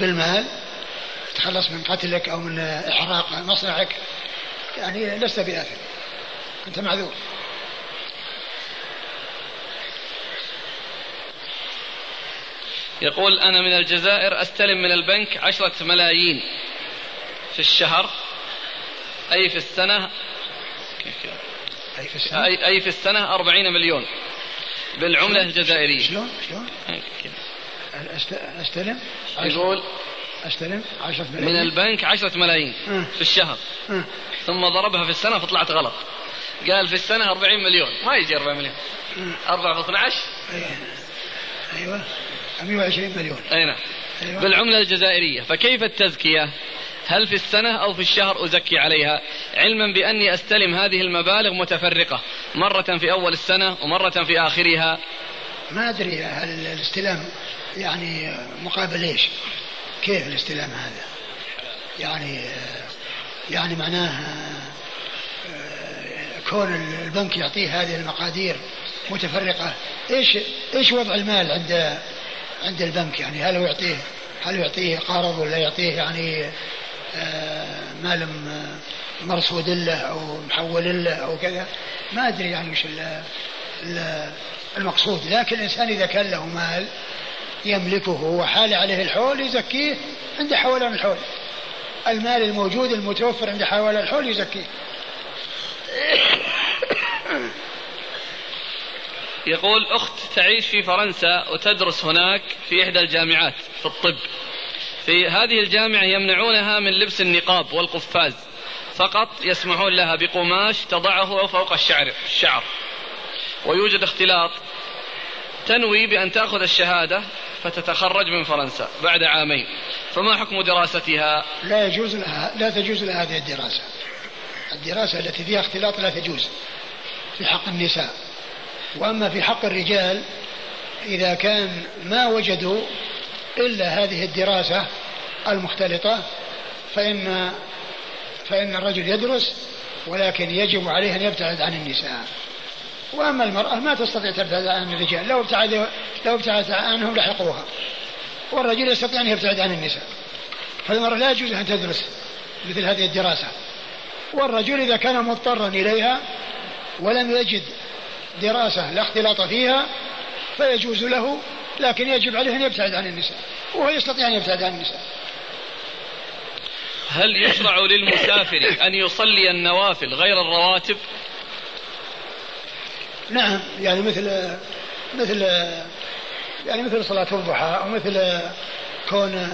بالمال تتخلص من قتلك أو من إحراق مصنعك يعني لست بآثم أنت معذور. يقول أنا من الجزائر أستلم من البنك عشرة ملايين في الشهر. أي في السنة؟ أي في السنة؟ أي, في السنة؟ أربعين مليون. بالعملة الجزائرية. شلون؟ شلون؟ أستلم يقول أستلم عشرة ملايين. من البنك عشرة ملايين في الشهر. ثم ضربها في السنة فطلعت غلط. قال في السنة 40 مليون. ما يجي 4 مليون. 4 في 12 أيوه. 120 مليون. أي نعم. أيوة. بالعملة الجزائرية. فكيف التزكية؟ هل في السنة أو في الشهر أزكي عليها؟ علما بأني أستلم هذه المبالغ متفرقة مرة في أول السنة ومرة في آخرها. ما أدري هل الاستلام يعني مقابل إيش؟ كيف الاستلام هذا؟ يعني يعني معناه كون البنك يعطيه هذه المقادير متفرقة. إيش إيش وضع المال عند عند البنك؟ يعني هل هو يعطيه هل يعطيه قرض ولا يعطيه يعني آه، مال مرصود له أو محول له أو كذا ما أدري يعني وش المقصود. لكن الإنسان إذا كان له مال يملكه وحال عليه الحول يزكيه عند حولان الحول. المال الموجود المتوفر عند حولان الحول يزكيه. يقول أخت تعيش في فرنسا وتدرس هناك في إحدى الجامعات في الطب. في هذه الجامعة يمنعونها من لبس النقاب والقفاز. فقط يسمحون لها بقماش تضعه فوق الشعر الشعر. ويوجد اختلاط. تنوي بأن تأخذ الشهادة فتتخرج من فرنسا بعد عامين. فما حكم دراستها؟ لا يجوز لها لا تجوز لها هذه الدراسة. الدراسة التي فيها اختلاط لا تجوز في حق النساء. وأما في حق الرجال إذا كان ما وجدوا إلا هذه الدراسة المختلطة فإن فإن الرجل يدرس ولكن يجب عليه أن يبتعد عن النساء. وأما المرأة ما تستطيع تبتعد عن الرجال لو ابتعد لو ابتعدت عنهم لحقوها. والرجل يستطيع أن يبتعد عن النساء. فالمرأة لا يجوز أن تدرس مثل هذه الدراسة. والرجل إذا كان مضطرا إليها ولم يجد دراسة لا اختلاط فيها فيجوز له لكن يجب عليه أن يبتعد عن النساء وهو يستطيع أن يبتعد عن النساء. هل يشرع للمسافر أن يصلي النوافل غير الرواتب؟ نعم يعني مثل مثل يعني مثل صلاة الضحى أو مثل كون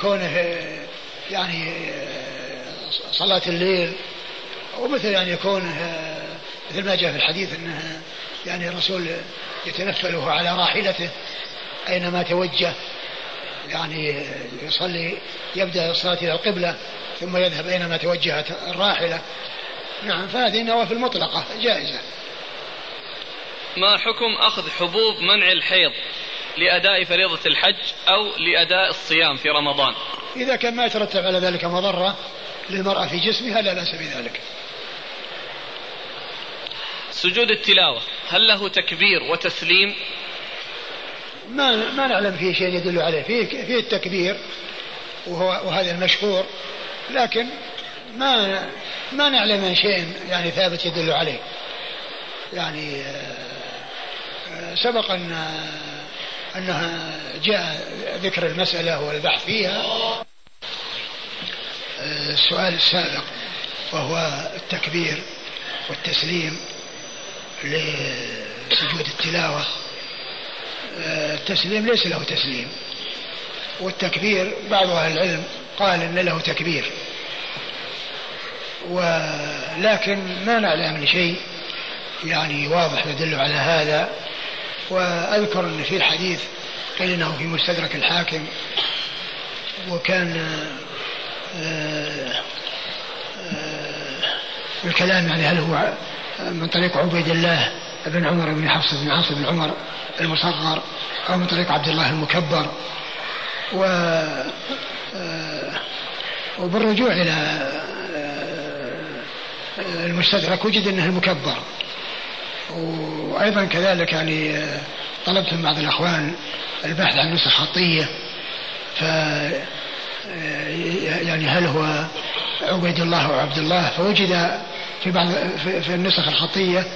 كونه يعني صلاة الليل ومثل يعني كونه مثل ما جاء في الحديث انه يعني الرسول يتنفله على راحلته أينما توجه يعني يصلي يبدأ الصلاة إلى القبلة ثم يذهب أينما توجهت الراحلة. نعم فهذه النوافل مطلقة جائزة. ما حكم أخذ حبوب منع الحيض لأداء فريضة الحج أو لأداء الصيام في رمضان؟ إذا كان ما يترتب على ذلك مضرة للمرأة في جسمها لا بأس بذلك. سجود التلاوة. هل له تكبير وتسليم؟ ما ما نعلم فيه شيء يدل عليه. فيه فيه التكبير وهو وهذا المشهور لكن ما ما نعلم عن شيء يعني ثابت يدل عليه. يعني آه، سبق أن أنها جاء ذكر المسألة والبحث فيها. آه، السؤال السابق وهو التكبير والتسليم. لسجود التلاوة. آه، التسليم ليس له تسليم. والتكبير بعض أهل العلم قال إن له تكبير. ولكن ما نعلم شيء. يعني واضح يدل على هذا. وأذكر أن في حديث قيل أنه في مستدرك الحاكم. وكان آه، آه، الكلام يعني هل هو من طريق عبيد الله بن عمر بن حفص بن عاصم بن عمر المصغر أو من طريق عبد الله المكبر. و آه، وبالرجوع إلى آه، المستدرك وجد أنه المكبر. وأيضا كذلك يعني آه، طلبت من بعض الأخوان البحث عن نسخ خطية. ف يعني هل هو عبيد الله أو عبد الله؟ فوجد في بعض في النسخ الخطية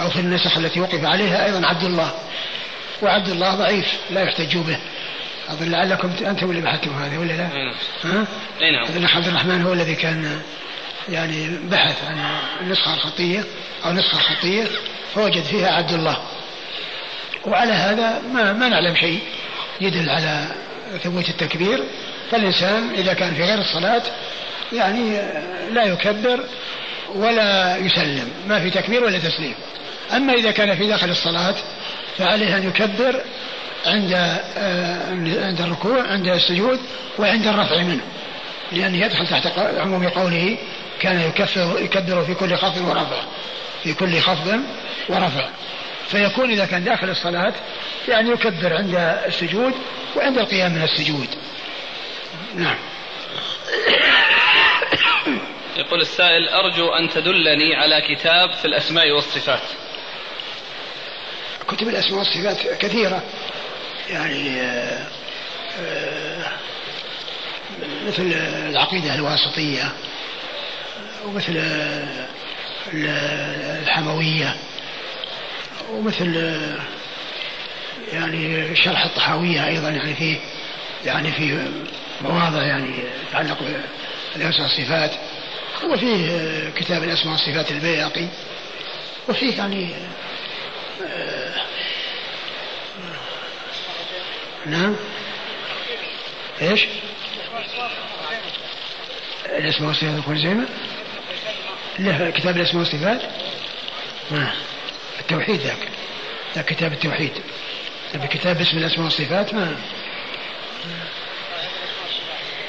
أو في النسخ التي وقف عليها أيضا عبد الله وعبد الله ضعيف لا يحتج به أظن لعلكم أنتم اللي بحثتم هذه ولا لا؟ نعم. ها؟ أي نعم. عبد الرحمن هو الذي كان يعني بحث عن النسخة الخطية أو نسخة خطية فوجد فيها عبد الله وعلى هذا ما ما نعلم شيء يدل على ثبوت التكبير فالإنسان إذا كان في غير الصلاة يعني لا يكبر ولا يسلم. ما في تكبير ولا تسليم. أما إذا كان في داخل الصلاة فعليه أن يكبر عند آه، عند الركوع عند السجود وعند الرفع منه. لأنه يدخل تحت عموم قوله كان يكفر يكبر في كل خفض ورفع. في كل خفض ورفع. فيكون إذا كان داخل الصلاة يعني يكبر عند السجود وعند القيام من السجود. نعم. يقول السائل أرجو أن تدلني على كتاب في الأسماء والصفات. كتب الأسماء والصفات كثيرة. يعني آه، آه، مثل العقيدة الواسطية ومثل آه، الحموية ومثل يعني شرح الطحاوية أيضا يعني فيه يعني في مواضع يعني تتعلق بالأسماء والصفات. وفيه كتاب الأسماء والصفات البياقي وفيه يعني نعم. إيش؟ الأسماء والصفات الخزيمة له كتاب الأسماء والصفات؟ ما التوحيد ذاك ذاك كتاب التوحيد. بكتاب اسم الأسماء والصفات ما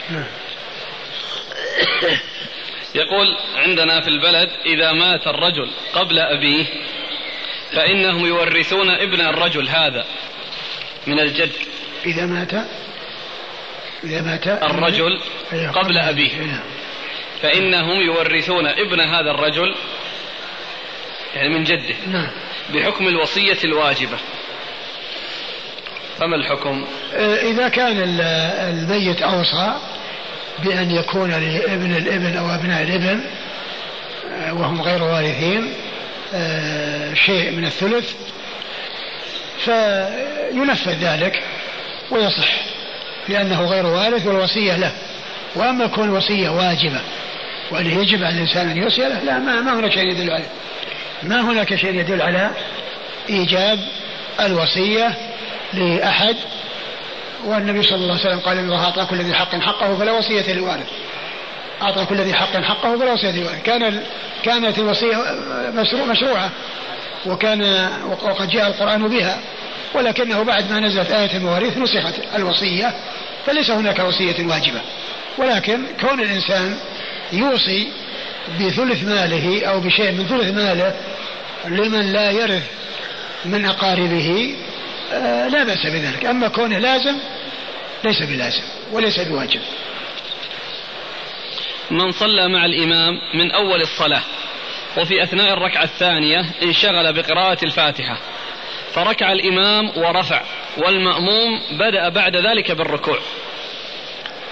ما يقول عندنا في البلد إذا مات الرجل قبل أبيه فإنهم يورثون ابن الرجل هذا من الجد. إذا مات إذا مات الرجل قبل أبيه. فإنهم يورثون ابن هذا الرجل يعني من جده نعم. بحكم الوصية الواجبة. فما الحكم؟ إذا كان الميت أوصى بأن يكون لابن الابن أو أبناء الابن وهم غير وارثين شيء من الثلث فينفذ ذلك ويصح لأنه غير وارث والوصية له. وأما كون وصية واجبة وأن يجب على الإنسان أن يوصي له لا ما, ما هناك شيء يدل عليه ما هناك شيء يدل على إيجاب الوصية لأحد والنبي صلى الله عليه وسلم قال إن الله أعطى كل ذي حق حقه فلا وصية لوارث أعطى كل ذي حق حقه فلا وصية لوارث كان كانت الوصية مشروع مشروعة وكان وقد جاء القرآن بها ولكنه بعد ما نزلت آية المواريث نسخت الوصية فليس هناك وصية واجبة. ولكن كون الإنسان يوصي بثلث ماله أو بشيء من ثلث ماله لمن لا يرث من أقاربه لا بأس بذلك. أما كونه لازم ليس بلازم وليس بواجب. من صلى مع الإمام من أول الصلاة وفي أثناء الركعة الثانية انشغل بقراءة الفاتحة فركع الإمام ورفع والمأموم بدأ بعد ذلك بالركوع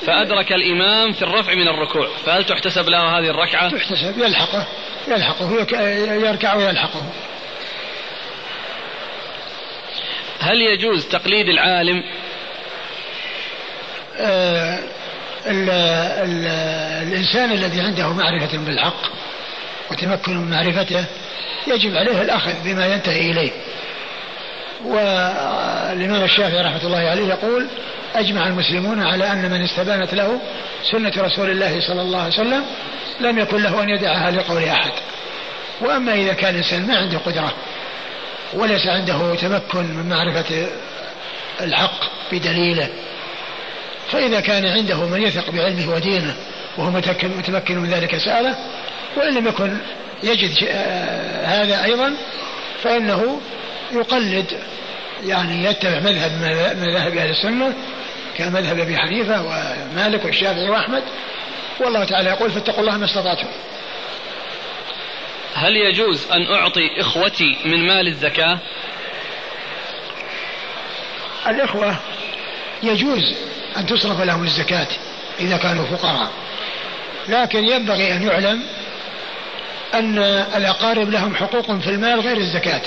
فأدرك الإمام في الرفع من الركوع فهل تحتسب له هذه الركعة؟ تحتسب يلحقه يلحقه يركع ويلحقه. هل يجوز تقليد العالم؟ آه ال ال الإنسان الذي عنده معرفة بالحق وتمكن من معرفته يجب عليه الأخذ بما ينتهي إليه. والإمام الشافعي رحمة الله عليه يقول أجمع المسلمون على أن من استبانت له سنة رسول الله صلى الله عليه وسلم لم يكن له أن يدعها لقول أحد. وأما إذا كان الإنسان ما عنده قدرة وليس عنده تمكن من معرفة الحق بدليله. فإذا كان عنده من يثق بعلمه ودينه وهو متمكن من ذلك سأله وإن لم يكن يجد آه، هذا أيضا فإنه يقلد يعني يتبع مذهب مذاهب أهل السنة كمذهب أبي حنيفة ومالك والشافعي وأحمد. والله تعالى يقول فاتقوا الله ما استطعتم. هل يجوز أن أعطي إخوتي من مال الزكاة؟ الإخوة يجوز أن تصرف لهم الزكاة إذا كانوا فقراء لكن ينبغي أن يعلم أن الأقارب لهم حقوق في المال غير الزكاة.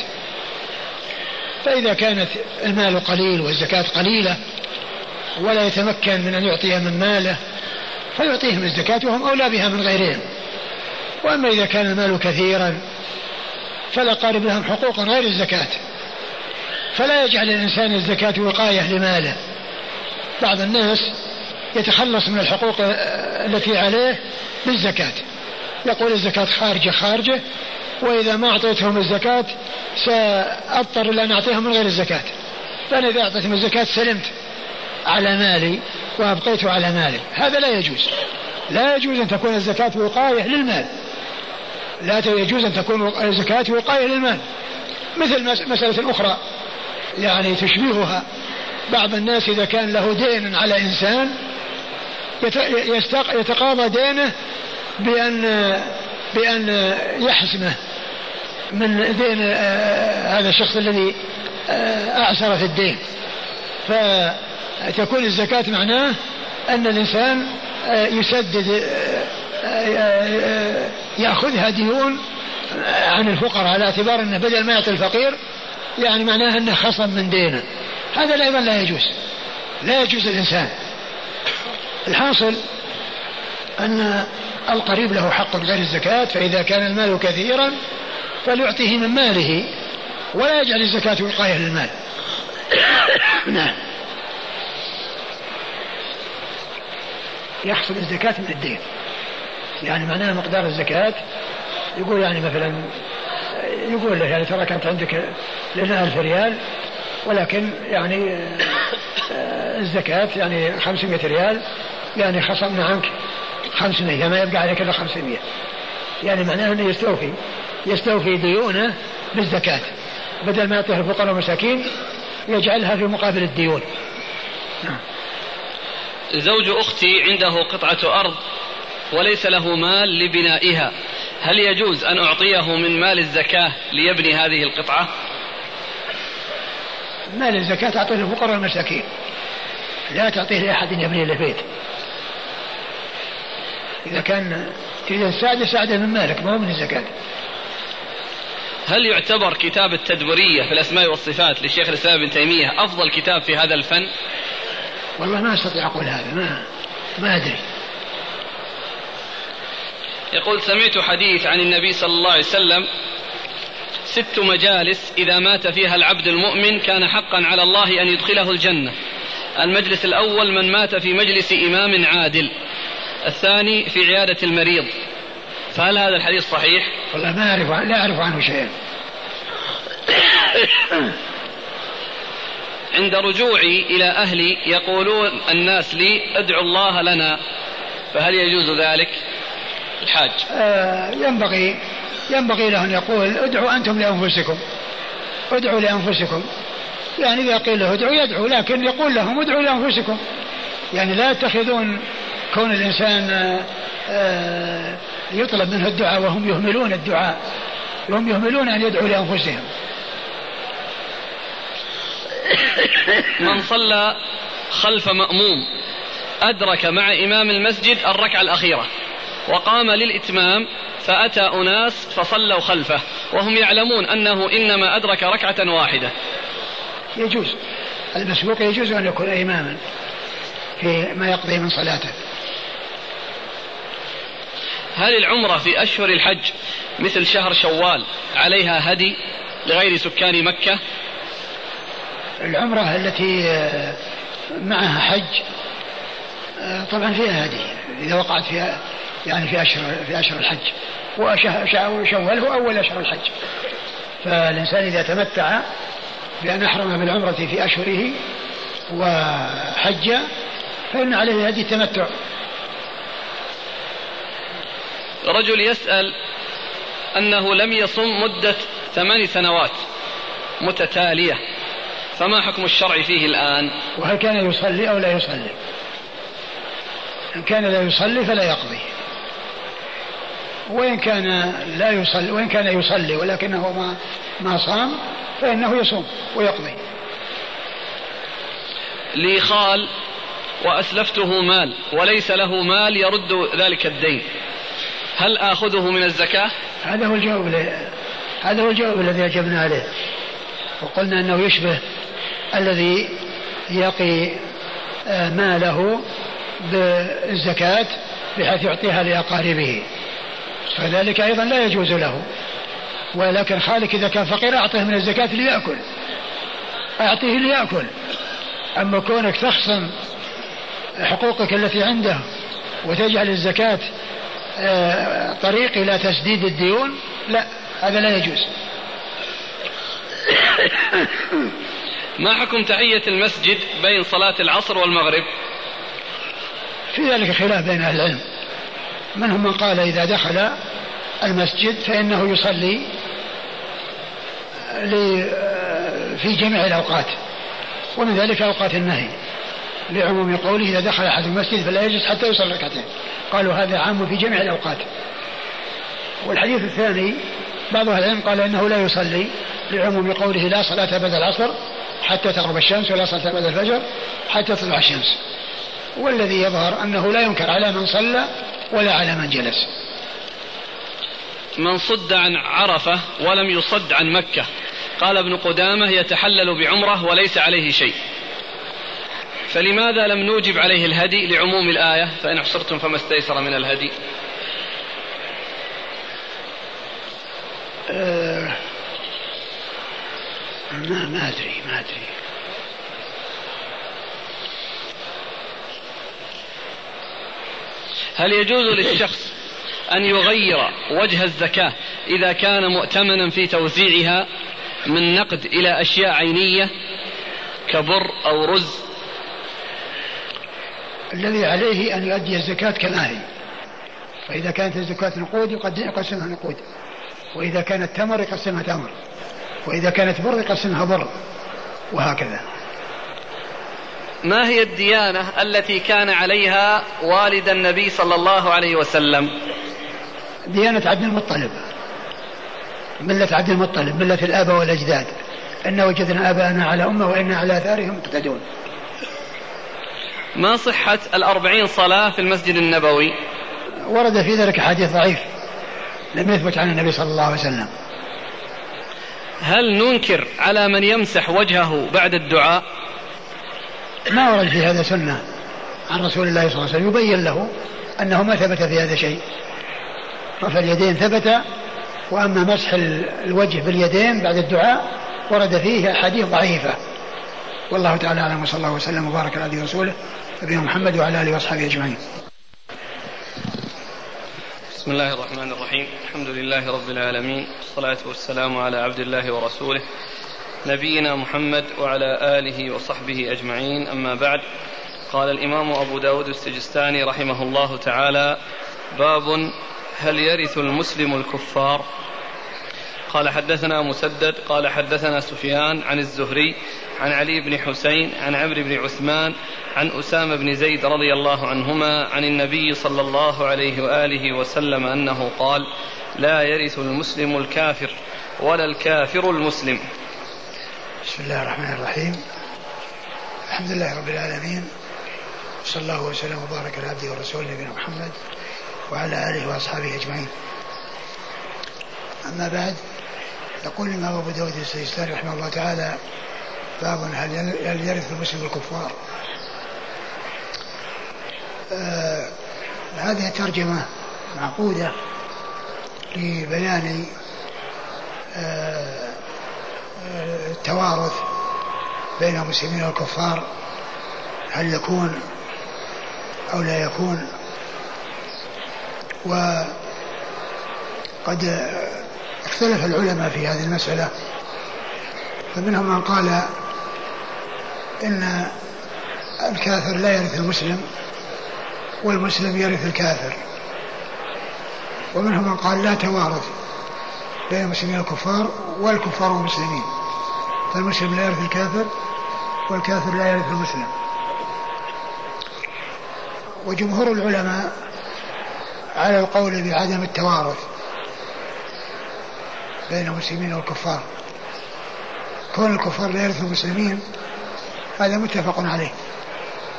فإذا كانت المال قليل والزكاة قليلة ولا يتمكن من أن يعطي من ماله فيعطيهم الزكاة وهم أولى بها من غيرهم. وأما إذا كان المال كثيرا فالأقارب لهم حقوق غير الزكاة. فلا يجعل الإنسان الزكاة وقاية لماله. بعض الناس يتخلص من الحقوق التي عليه بالزكاة. يقول الزكاة خارجة خارجة وإذا ما أعطيتهم الزكاة سأضطر إلى أن أعطيهم من غير الزكاة. فأنا إذا أعطيتهم الزكاة سلمت على مالي وأبقيت على مالي. هذا لا يجوز. لا يجوز أن تكون الزكاة وقاية للمال. لا يجوز أن تكون الزكاة وقاية للمال. مثل مسألة أخرى يعني تشبيهها. بعض الناس إذا كان له دين على إنسان يتقاضى دينه بأن بأن يحسمه من دين آه، هذا الشخص الذي آه، أعسر في الدين. فتكون الزكاة معناه أن الإنسان آه، يسدد يأخذها ديون عن الفقراء على اعتبار أنه بدل ما يعطي الفقير يعني معناه أنه خصم من دينه. هذا أيضا لا يجوز. لا يجوز الإنسان. الحاصل أن القريب له حق غير الزكاة فإذا كان المال كثيرا فليعطيه من ماله ولا يجعل الزكاة وقاية للمال. نعم. يحصل الزكاة من الدين. يعني معناه مقدار الزكاة. يقول يعني مثلا يقول له يعني ترى كانت عندك لنا ألف ريال ولكن يعني آه، الزكاة يعني 500 ريال يعني خصمنا عنك 500 ما يبقى عليك إلا 500 يعني معناه أنه يستوفي يستوفي ديونه بالزكاة. بدل ما يعطيها الفقراء والمساكين يجعلها في مقابل الديون. زوج أختي عنده قطعة أرض. وليس له مال لبنائها. هل يجوز أن أعطيه من مال الزكاة ليبني هذه القطعة؟ مال الزكاة تعطيه الفقراء والمساكين. لا تعطيه لأحد يبني له بيت إذا كان تريد تساعده ساعده من مالك ما هو من الزكاة. هل يعتبر كتاب التدبرية في الأسماء والصفات للشيخ الإسلام ابن تيمية أفضل كتاب في هذا الفن؟ والله ما أستطيع أقول هذا ما ما أدري. يقول سمعت حديث عن النبي صلى الله عليه وسلم ست مجالس إذا مات فيها العبد المؤمن كان حقا على الله أن يدخله الجنة. المجلس الأول من مات في مجلس إمام عادل. الثاني في عيادة المريض. فهل هذا الحديث صحيح؟ والله ما أعرف لا أعرف عنه شيئا. عند رجوعي إلى أهلي يقولون الناس لي ادعوا الله لنا. فهل يجوز ذلك؟ الحاج. آه ينبغي ينبغي له أن يقول ادعوا أنتم لأنفسكم. ادعوا لأنفسكم. يعني إذا قيل له ادعوا يدعو لكن يقول لهم ادعوا لأنفسكم. يعني لا يتخذون كون الإنسان آه، آه، يطلب منه الدعاء وهم يهملون الدعاء. وهم يهملون أن يدعوا لأنفسهم. من صلى خلف مأموم أدرك مع إمام المسجد الركعة الأخيرة. وقام للإتمام فأتى أناس فصلوا خلفه وهم يعلمون أنه إنما أدرك ركعة واحدة. يجوز. المسبوق يجوز أن يكون إماما في ما يقضي من صلاته. هل العمرة في أشهر الحج مثل شهر شوال عليها هدي لغير سكان مكة؟ العمرة التي آه، معها حج آه، طبعا فيها هدي إذا وقعت فيها يعني في أشهر في أشهر الحج. وشوال هو أول أشهر الحج. فالإنسان إذا تمتع بأن أحرم بالعمرة في أشهره وحج فإن عليه هدي التمتع. رجل يسأل أنه لم يصم مدة ثمان سنوات متتالية فما حكم الشرع فيه الآن؟ وهل كان يصلي أو لا يصلي؟ إن كان لا يصلي فلا يقضي. وإن كان لا يصلي وإن كان يصلي ولكنه ما ما صام فإنه يصوم ويقضي. لي خال وأسلفته مال وليس له مال يرد ذلك الدين. هل آخذه من الزكاة؟ هذا هو الجواب هذا هو الجواب الذي أجبنا عليه. وقلنا أنه يشبه الذي يقي آه، ماله بالزكاة بحيث يعطيها لأقاربه. فذلك أيضا لا يجوز له. ولكن خالك إذا كان فقير أعطه من الزكاة ليأكل. أعطيه ليأكل. أما كونك تخصم حقوقك التي عنده وتجعل الزكاة آه، طريق إلى تسديد الديون لا هذا لا يجوز. ما حكم تحية المسجد بين صلاة العصر والمغرب؟ في ذلك خلاف بين أهل العلم. منهم من قال إذا دخل المسجد فإنه يصلي في جميع الأوقات ومن ذلك أوقات النهي لعموم قوله إذا دخل أحد المسجد فلا يجلس حتى يصلي ركعتين قالوا هذا عام في جميع الأوقات. والحديث الثاني بعض أهل العلم قال إنه لا يصلي لعموم قوله لا صلاة بعد العصر حتى تغرب الشمس ولا صلاة بعد الفجر حتى تطلع الشمس. والذي يظهر أنه لا ينكر على من صلى ولا على من جلس. من صد عن عرفة ولم يصد عن مكة. قال ابن قدامة يتحلل بعمرة وليس عليه شيء. فلماذا لم نوجب عليه الهدي لعموم الآية؟ فإن حصرتم فما استيسر من الهدي. أه ما ما أدري ما أدري. هل يجوز للشخص أن يغير وجه الزكاة إذا كان مؤتمنا في توزيعها من نقد إلى أشياء عينية كبر أو رز؟ الذي عليه أن يؤدي الزكاة كما هي فإذا كانت الزكاة نقود يقسمها نقود وإذا كانت تمر يقسمها تمر. وإذا كانت بر يقسمها بر. وهكذا. ما هي الديانة التي كان عليها والد النبي صلى الله عليه وسلم؟ ديانة عبد المطلب. ملة عبد المطلب ملة الآباء والأجداد. إن وجدنا آباءنا على أمة وإنا على آثارهم مقتدون. ما صحة الأربعين صلاة في المسجد النبوي؟ ورد في ذلك حديث ضعيف. لم يثبت عن النبي صلى الله عليه وسلم. هل ننكر على من يمسح وجهه بعد الدعاء؟ ما ورد في هذا سنة عن رسول الله صلى الله عليه وسلم يبين له أنه ما ثبت في هذا شيء. رفع اليدين ثبت وأما مسح الوجه باليدين بعد الدعاء ورد فيه أحاديث ضعيفة. والله تعالى أعلم وصلى الله وسلم وبارك على ورسوله نبينا محمد وعلى آله وأصحابه أجمعين. بسم الله الرحمن الرحيم. الحمد لله رب العالمين والصلاة والسلام على عبد الله ورسوله نبينا محمد وعلى آله وصحبه أجمعين. أما بعد قال الإمام أبو داود السجستاني رحمه الله تعالى باب هل يرث المسلم الكفار؟ قال حدثنا مسدد قال حدثنا سفيان عن الزهري عن علي بن حسين عن عمرو بن عثمان عن أسامة بن زيد رضي الله عنهما عن النبي صلى الله عليه وآله وسلم أنه قال لا يرث المسلم الكافر ولا الكافر المسلم. بسم الله الرحمن الرحيم الحمد لله رب العالمين صلى الله وسلم وبارك على عبده ورسوله نبينا محمد وعلى آله وأصحابه أجمعين. أما بعد يقول الإمام أبو داود السيستاني رحمه الله تعالى باب هل يرث المسلم الكفار؟ آه هذه ترجمة معقودة لبيان آه التوارث بين المسلمين والكفار هل يكون أو لا يكون؟ وقد اختلف العلماء في هذه المسألة فمنهم من قال إن الكافر لا يرث المسلم والمسلم يرث الكافر ومنهم من قال لا توارث. بين المسلمين والكفار والكفار والمسلمين. فالمسلم لا يرث الكافر والكافر لا يرث المسلم. وجمهور العلماء على القول بعدم التوارث بين المسلمين والكفار. كون الكفار لا يرثوا المسلمين هذا متفق عليه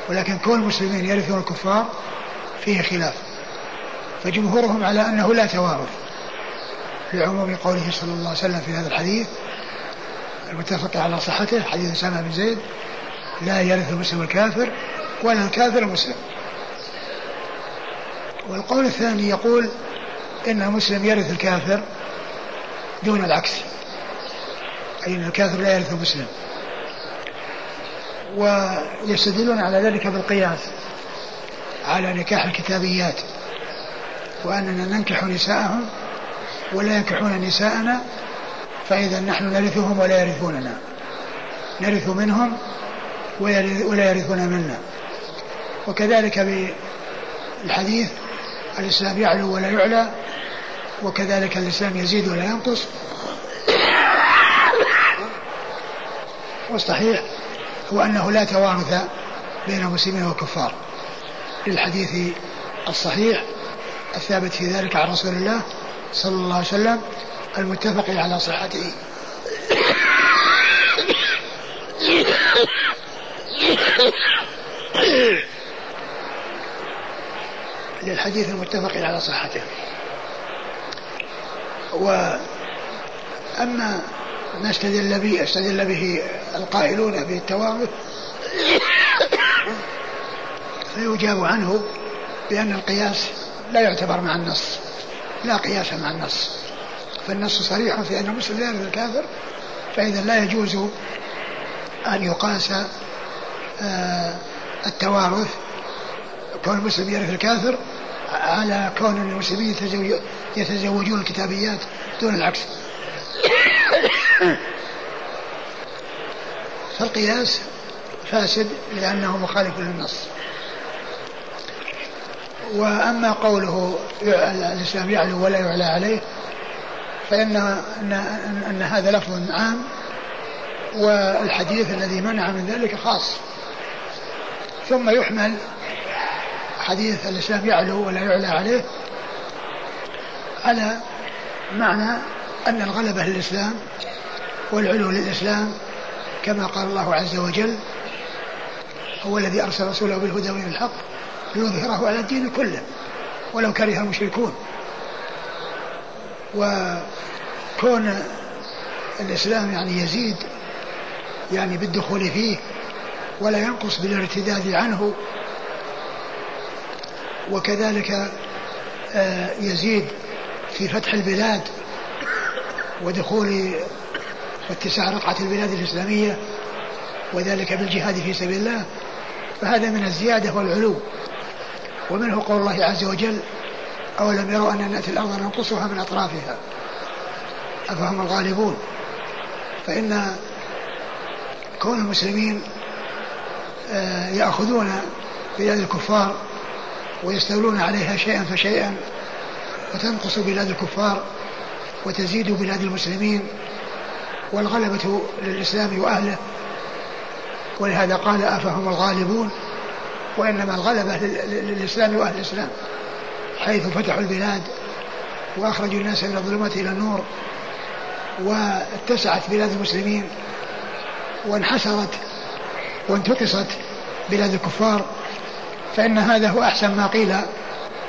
ولكن كون المسلمين يرثون الكفار فيه خلاف. فجمهورهم على أنه لا توارث. لعموم قوله صلى الله عليه وسلم في هذا الحديث المتفق على صحته حديث أسامة بن زيد لا يرث المسلم الكافر ولا الكافر المسلم والقول الثاني يقول إن المسلم يرث الكافر دون العكس أي أن الكافر لا يرث المسلم. ويستدلون على ذلك بالقياس على نكاح الكتابيات وأننا ننكح نساءهم ولا ينكحون نساءنا فإذا نحن نرثهم ولا يرثوننا. نرث منهم ولا يرثون منا. وكذلك بالحديث الإسلام يعلو ولا يعلى وكذلك الإسلام يزيد ولا ينقص. والصحيح هو أنه لا توارث بين المسلمين والكفار للحديث الصحيح الثابت في ذلك عن رسول الله صلى الله عليه وسلم المتفق على صحته. للحديث المتفق على صحته. وأما ما استدل به استدل به القائلون بالتوارث فيجاب عنه بأن القياس لا يعتبر مع النص. لا قياس مع النص. فالنص صريح في أن المسلم لا يرث الكافر فإذا لا يجوز أن يقاس آه، التوارث. كون المسلم يرث الكافر على كون المسلمين يتزوجون الكتابيات دون العكس. فالقياس فاسد لأنه مخالف للنص. وأما قوله الإسلام يعلو ولا يعلى عليه فإن أن, أن هذا لفظ عام والحديث الذي منع من ذلك خاص. ثم يحمل حديث الإسلام يعلو ولا يعلى عليه على معنى أن الغلبة للإسلام والعلو للإسلام كما قال الله عز وجل هو الذي أرسل رسوله بالهدى ودين الحق ليظهره على الدين كله ولو كره المشركون. وكون الإسلام يعني يزيد يعني بالدخول فيه ولا ينقص بالارتداد عنه وكذلك آه، يزيد في فتح البلاد ودخول واتساع رقعة البلاد الإسلامية وذلك بالجهاد في سبيل الله فهذا من الزيادة والعلو. ومنه قول الله عز وجل أولم يروا أن نأتي الأرض ننقصها من أطرافها؟ أفهم الغالبون. فإن كون المسلمين آه، يأخذون بيد الكفار ويستولون عليها شيئا فشيئا وتنقص بلاد الكفار وتزيد بلاد المسلمين والغلبة للإسلام وأهله. ولهذا قال أفهم الغالبون وإنما الغلبة للإسلام وأهل الإسلام حيث فتحوا البلاد وأخرجوا الناس من الظلمات إلى النور واتسعت بلاد المسلمين وانحسرت وانتقصت بلاد الكفار فإن هذا هو أحسن ما قيل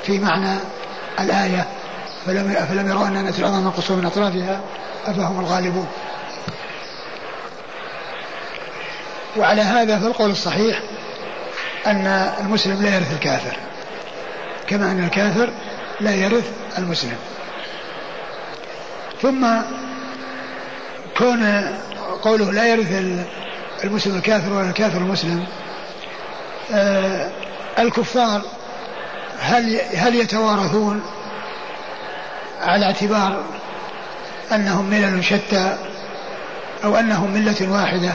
في معنى الآية. فلم فلم يروا أن نأتي ننقص من أطرافها أفهم الغالبون. وعلى هذا فالقول الصحيح أن المسلم لا يرث الكافر كما أن الكافر لا يرث المسلم. ثم كون قوله لا يرث المسلم الكافر ولا الكافر المسلم آه الكفار هل هل يتوارثون؟ على اعتبار أنهم ملل شتى أو أنهم ملة واحدة.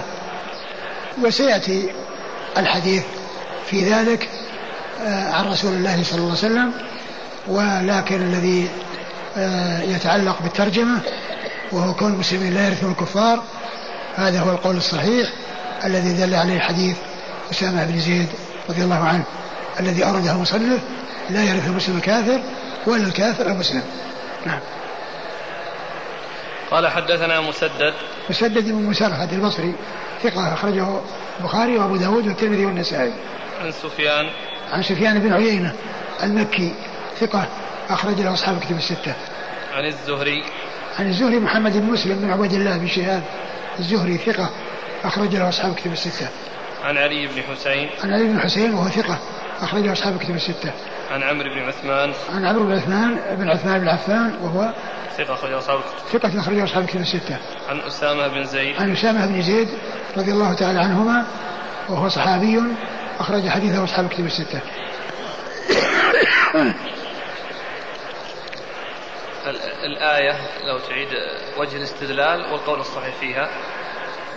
وسيأتي الحديث في ذلك آه، عن رسول الله صلى الله عليه وسلم ولكن الذي آه، يتعلق بالترجمة وهو كون المسلمين لا يرثون الكفار هذا هو القول الصحيح الذي دل عليه حديث أسامة بن زيد رضي الله عنه الذي أورده مصنف لا يرث المسلم الكافر ولا الكافر المسلم. نعم. قال حدثنا مسدد. مسدد بن مسرهد البصري. ثقة أخرجه البخاري وأبو داود والترمذي والنسائي. عن سفيان. عن سفيان بن عيينة المكي ثقة أخرج له أصحاب كتب الستة. عن الزهري. عن الزهري محمد بن مسلم بن عبيد الله بن شهاب الزهري ثقة أخرج له أصحاب كتب الستة. عن علي بن حسين. عن علي بن حسين وهو ثقة أخرج له أصحاب كتب الستة. عن عمرو بن عثمان. عن عمرو بن عثمان بن عثمان بن عفان وهو ثقة أخرج أصحاب ثقة أخرج أصحاب كتب الستة. عن أسامة بن زيد. عن أسامة بن زيد رضي الله تعالى عنهما وهو صحابي أخرج حديثه أصحاب كتب الستة. الآية لو تعيد وجه الاستدلال والقول الصحيح فيها.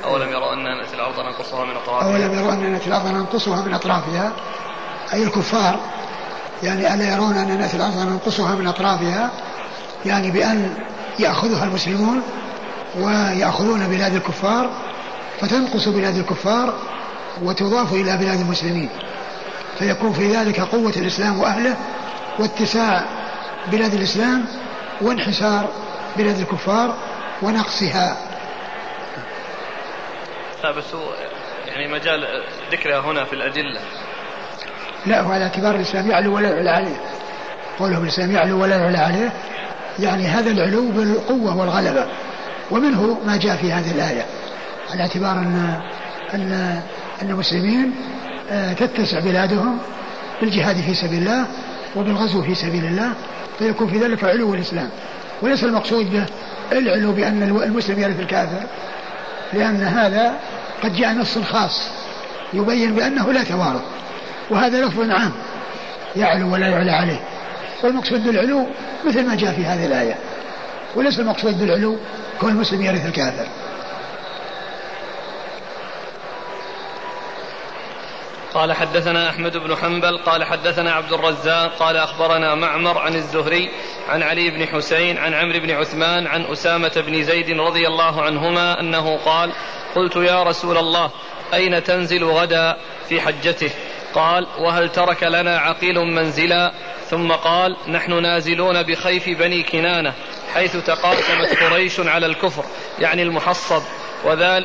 أولم يروا أن نأتي الأرض ننقصها من أطرافها؟ أولم يروا أن نأتي الأرض ننقصها من أطرافها؟ أي الكفار يعني ألا يرون أن نأتي الأرض ننقصها من أطرافها؟ يعني بأن يأخذها المسلمون ويأخذون بلاد الكفار فتنقص بلاد الكفار وتضاف إلى بلاد المسلمين. فيكون في ذلك قوة الإسلام وأهله واتساع بلاد الإسلام وانحسار بلاد الكفار ونقصها. لا بس هو يعني مجال ذكرها هنا في الأدلة. لا هو على اعتبار الإسلام يعلو ولا يعلى عليه. قوله الإسلام يعلو ولا يعلى عليه يعني هذا العلو بالقوة والغلبة. ومنه ما جاء في هذه الآية على اعتبار أن أن أن المسلمين آه، تتسع بلادهم بالجهاد في سبيل الله وبالغزو في سبيل الله فيكون في ذلك علو الإسلام. وليس المقصود به العلو بأن المسلم يرث الكافر لأن هذا قد جاء نص خاص يبين بأنه لا توارث. وهذا لفظ عام يعلو ولا يعلى عليه. والمقصود بالعلو مثل ما جاء في هذه الآية. وليس المقصود بالعلو كون المسلم يرث الكافر. قال حدثنا أحمد بن حنبل قال حدثنا عبد الرزاق قال أخبرنا معمر عن الزهري عن علي بن حسين عن عمرو بن عثمان عن أسامة بن زيد رضي الله عنهما أنه قال قلت يا رسول الله أين تنزل غدا في حجته؟ قال وهل ترك لنا عقيل منزلا؟ ثم قال نحن نازلون بخيف بني كنانة حيث تقاسمت قريش على الكفر يعني المحصب.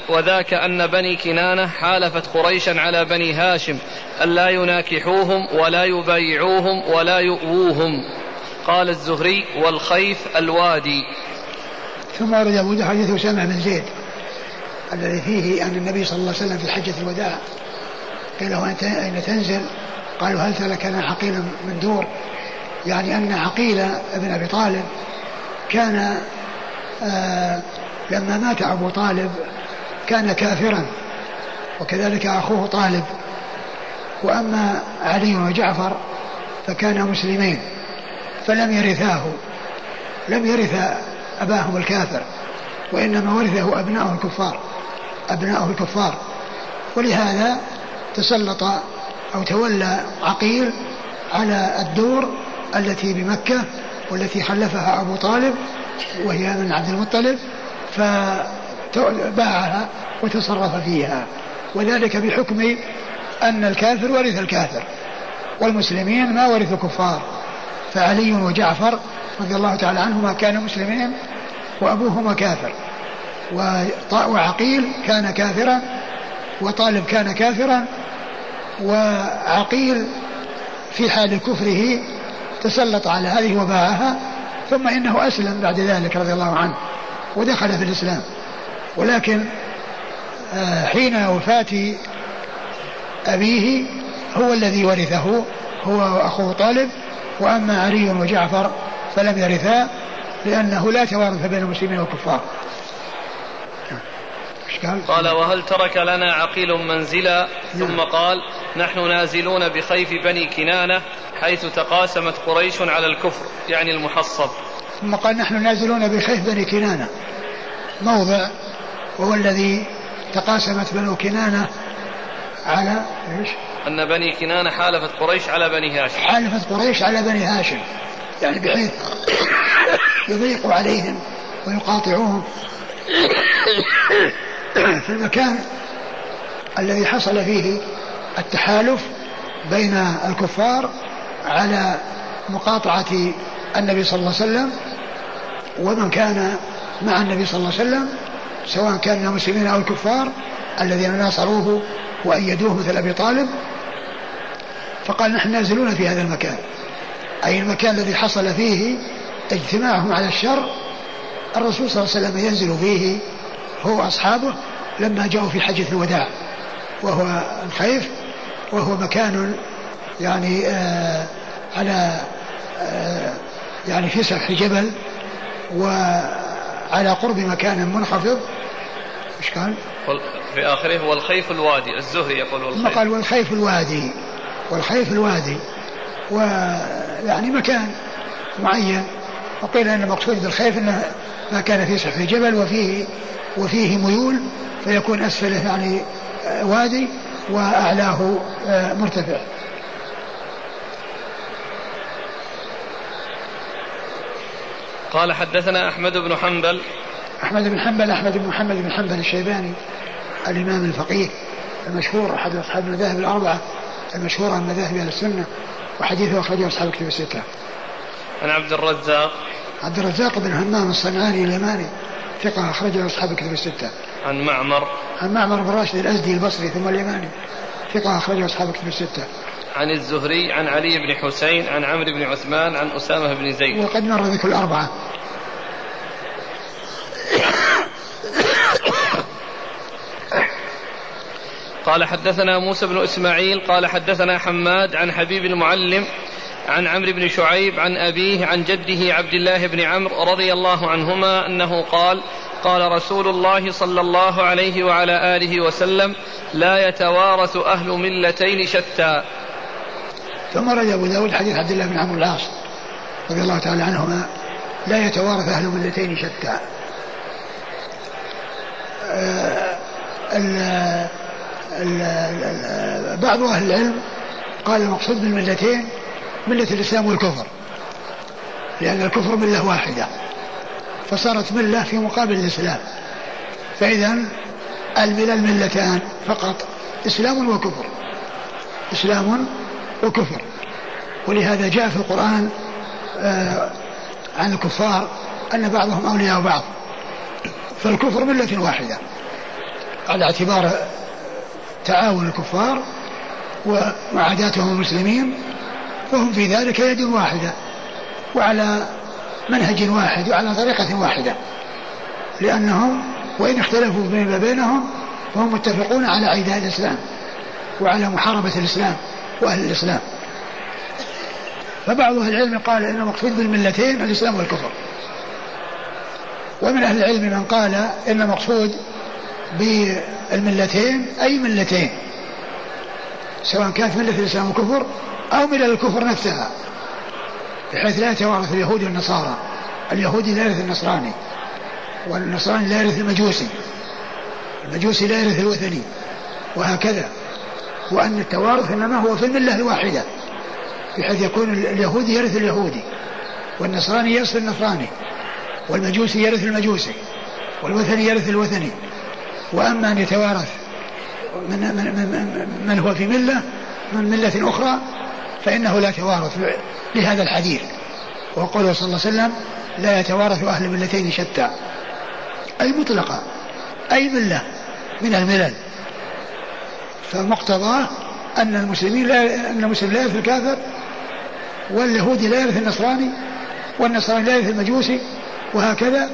وذاك أن بني كنانة حالفت قريشا على بني هاشم ألا يناكحوهم ولا يبايعوهم ولا يؤووهم قال الزهري والخيف الوادي. ثم ورد أبو حديث أسامة بن زيد الذي فيه أن النبي صلى الله عليه وسلم في حجة الوداع قيل له أين تنزل؟ قالوا هل تركنا عقيل من دور يعني أن عقيل ابن أبي طالب كان آه لما مات أبو طالب كان كافرا وكذلك أخوه طالب. وأما علي وجعفر فكانا مسلمين فلم يرثاه لم يرث أباهم الكافر وإنما ورثه أبناؤه الكفار أبناؤه الكفار. ولهذا تسلط أو تولى عقيل على الدور التي بمكة والتي خلفها أبو طالب وهي من عبد المطلب فباعها وتصرف فيها. وذلك بحكم أن الكافر ورث الكافر والمسلمين ما ورثوا كفار. فعلي وجعفر رضي الله تعالى عنهما كانوا مسلمين وأبوهما كافر وعقيل كان كافرا وطالب كان كافرا وعقيل في حال كفره تسلط على هذه وباعها ثم إنه أسلم بعد ذلك رضي الله عنه ودخل في الإسلام. ولكن آه، حين وفاة أبيه هو الذي ورثه هو أخوه طالب وأما علي وجعفر فلم يرثا لأنه لا توارث بين المسلمين والكفار. قال وهل ترك لنا عقيل منزلا؟ ثم نعم. قال نحن نازلون بخيف بني كنانة حيث تقاسمت قريش على الكفر يعني المحصب. ثم قال نحن نازلون بخيف بني كنانة. موضع وهو الذي تقاسمت بنو كنانة على إيش؟ أن بني كنانة حالفت قريش على بني هاشم. حالفت قريش على بني هاشم. يعني بحيث يضيق عليهم ويقاطعوهم. في المكان الذي حصل فيه التحالف بين الكفار على مقاطعة النبي صلى الله عليه وسلم ومن كان مع النبي صلى الله عليه وسلم سواء كان المسلمين أو الكفار الذين ناصروه وأيدوه مثل أبي طالب. فقال نحن نازلون في هذا المكان. أي المكان الذي حصل فيه اجتماعهم على الشر الرسول صلى الله عليه وسلم ينزل فيه هو أصحابه لما جاءوا في حجة الوداع وهو الخيف وهو مكان يعني آه على آه يعني في سفح جبل وعلى قرب مكان منخفض. إيش قال؟ في آخره والخيف الوادي الزهري يقول والخيف قال والخيف الوادي والخيف الوادي ويعني مكان معين. وقيل إن المقصود بالخيف انه ما كان في سفح الجبل وفيه وفيه ميول فيكون أسفله يعني وادي وأعلاه مرتفع. قال حدثنا أحمد بن حنبل أحمد بن حنبل أحمد بن محمد بن حنبل الشيباني الإمام الفقيه المشهور أحد أصحاب المذاهب الأربعة المشهورة من مذاهب أهل السنة وحديثه أخرجه أصحاب الكتب الستة. عن عبد الرزاق عبد الرزاق بن همام الصنعاني اليماني ثقة أخرجه أصحاب الكتب الستة. عن معمر عن معمر بن راشد الأزدي البصري ثم اليماني ثقة أخرجه أصحاب الكتب الستة. عن الزهري عن علي بن حسين عن عمرو بن عثمان عن أسامة بن زيد. وقد مر ذكر الأربعة. قال حدثنا موسى بن إسماعيل قال حدثنا حماد عن حبيب المعلم عن عمرو بن شعيب عن أبيه عن جده عبد الله بن عمرو رضي الله عنهما أنه قال قال رسول الله صلى الله عليه وعلى آله وسلم لا يتوارث أهل ملتين شتى. ثم رد أبو داود حديث عبد الله بن عمرو العاص رضي الله تعالى عنهما لا يتوارث أهل ملتين شتى. آه، بعض أهل العلم قال المقصود بالملتين ملة الإسلام والكفر. لأن الكفر ملة واحدة. فصارت ملة في مقابل الإسلام. فإذا الملل ملتان فقط إسلام وكفر. إسلام وكفر. ولهذا جاء في القرآن آه عن الكفار أن بعضهم أولياء بعض. فالكفر ملة واحدة. على اعتبار تعاون الكفار ومعاداتهم المسلمين فهم في ذلك يد واحدة وعلى منهج واحد وعلى طريقة واحدة. لأنهم وإن اختلفوا فيما بينهم فهم متفقون على عداء الإسلام وعلى محاربة الإسلام وأهل الإسلام. فبعض أهل العلم قال إن المقصود بالملتين الإسلام والكفر. ومن أهل العلم من قال إن المقصود بالملتين أي ملتين سواء كانت ملة الإسلام والكفر أو من الكفر نفسها. بحيث لا يتوارث اليهود والنصارى. اليهودي لا يرث النصراني. والنصراني لا يرث المجوسي. المجوسي لا يرث الوثني. وهكذا. وأن التوارث إنما هو في الملة الواحدة. بحيث يكون اليهودي يرث اليهودي. والنصراني يرث النصراني. والمجوسي يرث المجوسي. والوثني يرث الوثني. وأما أن يتوارث من, من, من, من هو في ملة من ملة أخرى فإنه لا توارث لهذا الحديث. وقوله صلى الله عليه وسلم لا يتوارث أهل الملتين شتى. أي مطلقة. أي ملة. من الملل. فمقتضاه أن المسلمين لا أن المسلم لا يرث الكافر واليهودي لا يرث النصراني والنصراني لا يرث المجوسي وهكذا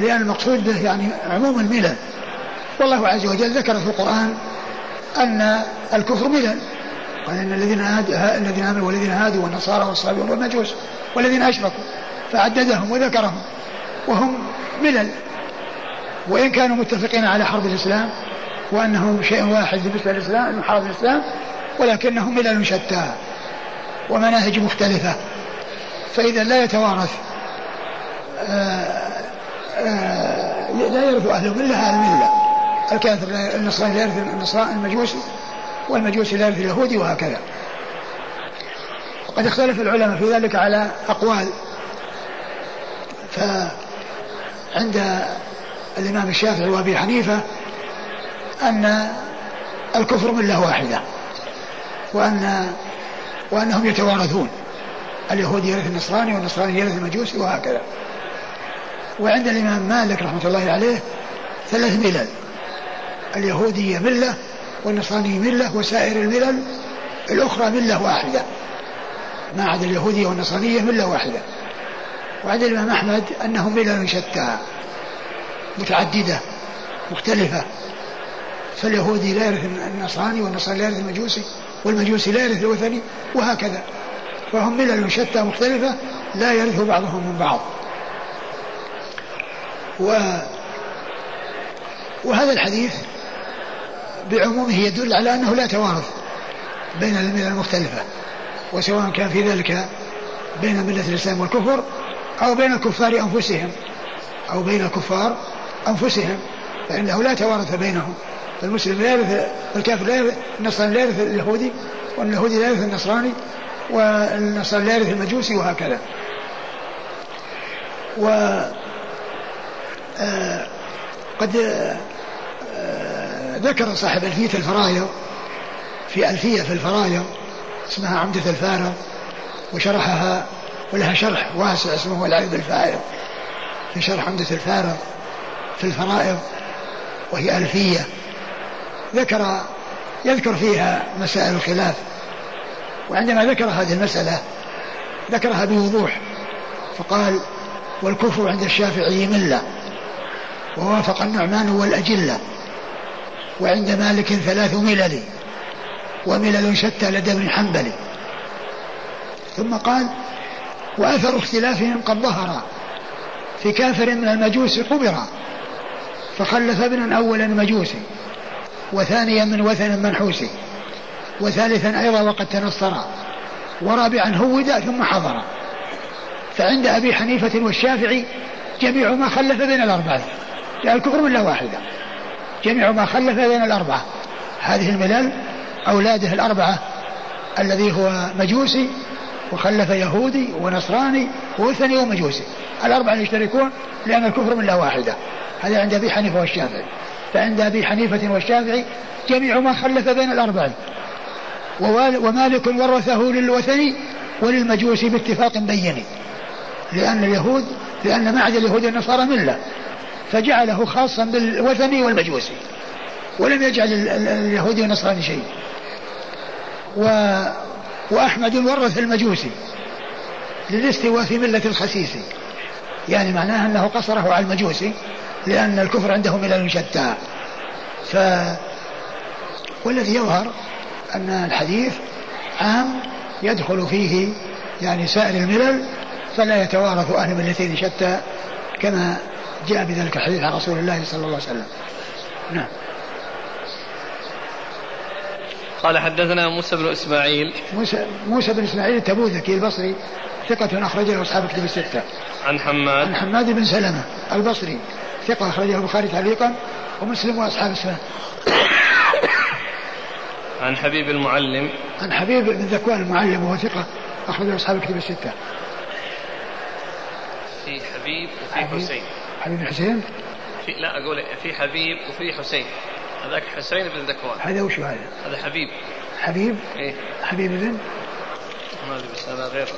لأن المقصود به يعني عموم الملل. والله عز وجل ذكر في القرآن أن الكفر ملل. قال إن الذين الذين آمنوا والذين هادوا والنصارى والصابئون والمجوس والذين أشركوا فعددهم وذكرهم وهم ملل. وإن كانوا متفقين على حرب الإسلام وأنهم شيء واحد بالنسبة للاسلام حرب الإسلام ولكنهم ملل شتى ومناهج مختلفة. فإذا لا يتوارث آآ آآ لا يرث أهل المله الملة. الكافر النصراني لا يرث النصراني المجوسي والمجوسي لا يرث اليهودي وهكذا. وقد اختلف العلماء في ذلك على أقوال. فعند الإمام الشافعي وأبي حنيفة أن الكفر ملة واحدة وأن وأنهم يتوارثون. اليهودي يرث النصراني والنصراني يرث المجوسي وهكذا. وعند الإمام مالك رحمة الله عليه ثلاث ملل. اليهودية ملة والنصراني ملة وسائر الملل الأخرى ملة واحدة. ما عدا اليهودية والنصرانية ملة واحدة. وعند الإمام أحمد أنهم ملل شتى متعددة مختلفة. فاليهودي لا يرث النصراني والنصراني لا يرث المجوسي والمجوسي لا يرث الوثني وهكذا. فهم ملل شتى مختلفة لا يرث بعضهم من بعض. و وهذا الحديث بعمومه يدل على أنه لا توارث بين الملل المختلفة وسواء كان في ذلك بين ملة الإسلام والكفر أو بين الكفار أنفسهم أو بين الكفار أنفسهم فإنه لا توارث بينهم. المسلم لا يرث الكافر لا يرث النصراني لا يرث اليهودي واليهودي لا يرث النصراني والنصراني لا يرث المجوسي وهكذا. و آه قد ذكر صاحب ألفية الفرايض في ألفية في الفرايض اسمها عمدة الفارض وشرحها ولها شرح واسع اسمه العيب الفائض في شرح عمدة الفارض في الفرائض وهي ألفية. ذكر يذكر فيها مسائل الخلاف وعندما ذكر هذه المسألة ذكرها بوضوح فقال والكفر عند الشافعي ملة ووافق النعمان والأجلة. وعند مالك ثلاث ملل وملل شتى لدى ابن حنبل. ثم قال وأثر اختلافهم قد ظهر في كافر من المجوس قبرا فخلف ابنا أولا مجوسي وثانيا من وثن منحوسي وثالثا أيضا وقد تنصر ورابعا هود ثم حضر. فعند أبي حنيفة والشافعي جميع ما خلف بين الأربعة جاء الكفر ملة واحدة. جميع ما خلف بين الأربعة. هذه الملل أولاده الأربعة الذي هو مجوسي وخلف يهودي ونصراني ووثني ومجوسي. الأربعة يشتركون لأن الكفر ملة واحدة. هذا عند أبي حنيفة والشافعي. فعند أبي حنيفة والشافعي جميع ما خلف بين الأربعة. ومالك ورثه للوثني وللمجوسي باتفاق بيني. لأن اليهود لأن ما عدا اليهود والنصارى ملة. فجعله خاصا بالوثني والمجوسي ولم يجعل اليهودي والنصراني شيء. و وأحمد ورث المجوسي للاستواء في ملة الخسيسي. يعني معناه أنه قصره على المجوسي لأن الكفر عنده ملل شتى ف والذي يظهر أن الحديث عام يدخل فيه يعني سائر الملل فلا يتوارث أهل ملتين شتى كما جاء بذلك الحديث عن رسول الله صلى الله عليه وسلم نعم قال حدثنا موسى بن إسماعيل موسى موسى بن إسماعيل التبوذكي البصري ثقة أخرج له أصحاب كتب الستة. عن حماد عن حماد بن سلمة البصري ثقة أخرجه البخاري تعليقا ومسلم وأصحاب السنة. عن حبيب المعلم عن حبيب بن ذكوان المعلم وهو ثقة أخرجه أصحاب كتب الستة. في حبيب وفي. حسين حبيب حسين في لا أقول في حبيب وفي حسين. هذاك حسين بن ذكوان. هذا وش هذا؟ هذا حبيب. حبيب؟ إيه. حبيب بن ما أدري بس هذا غير.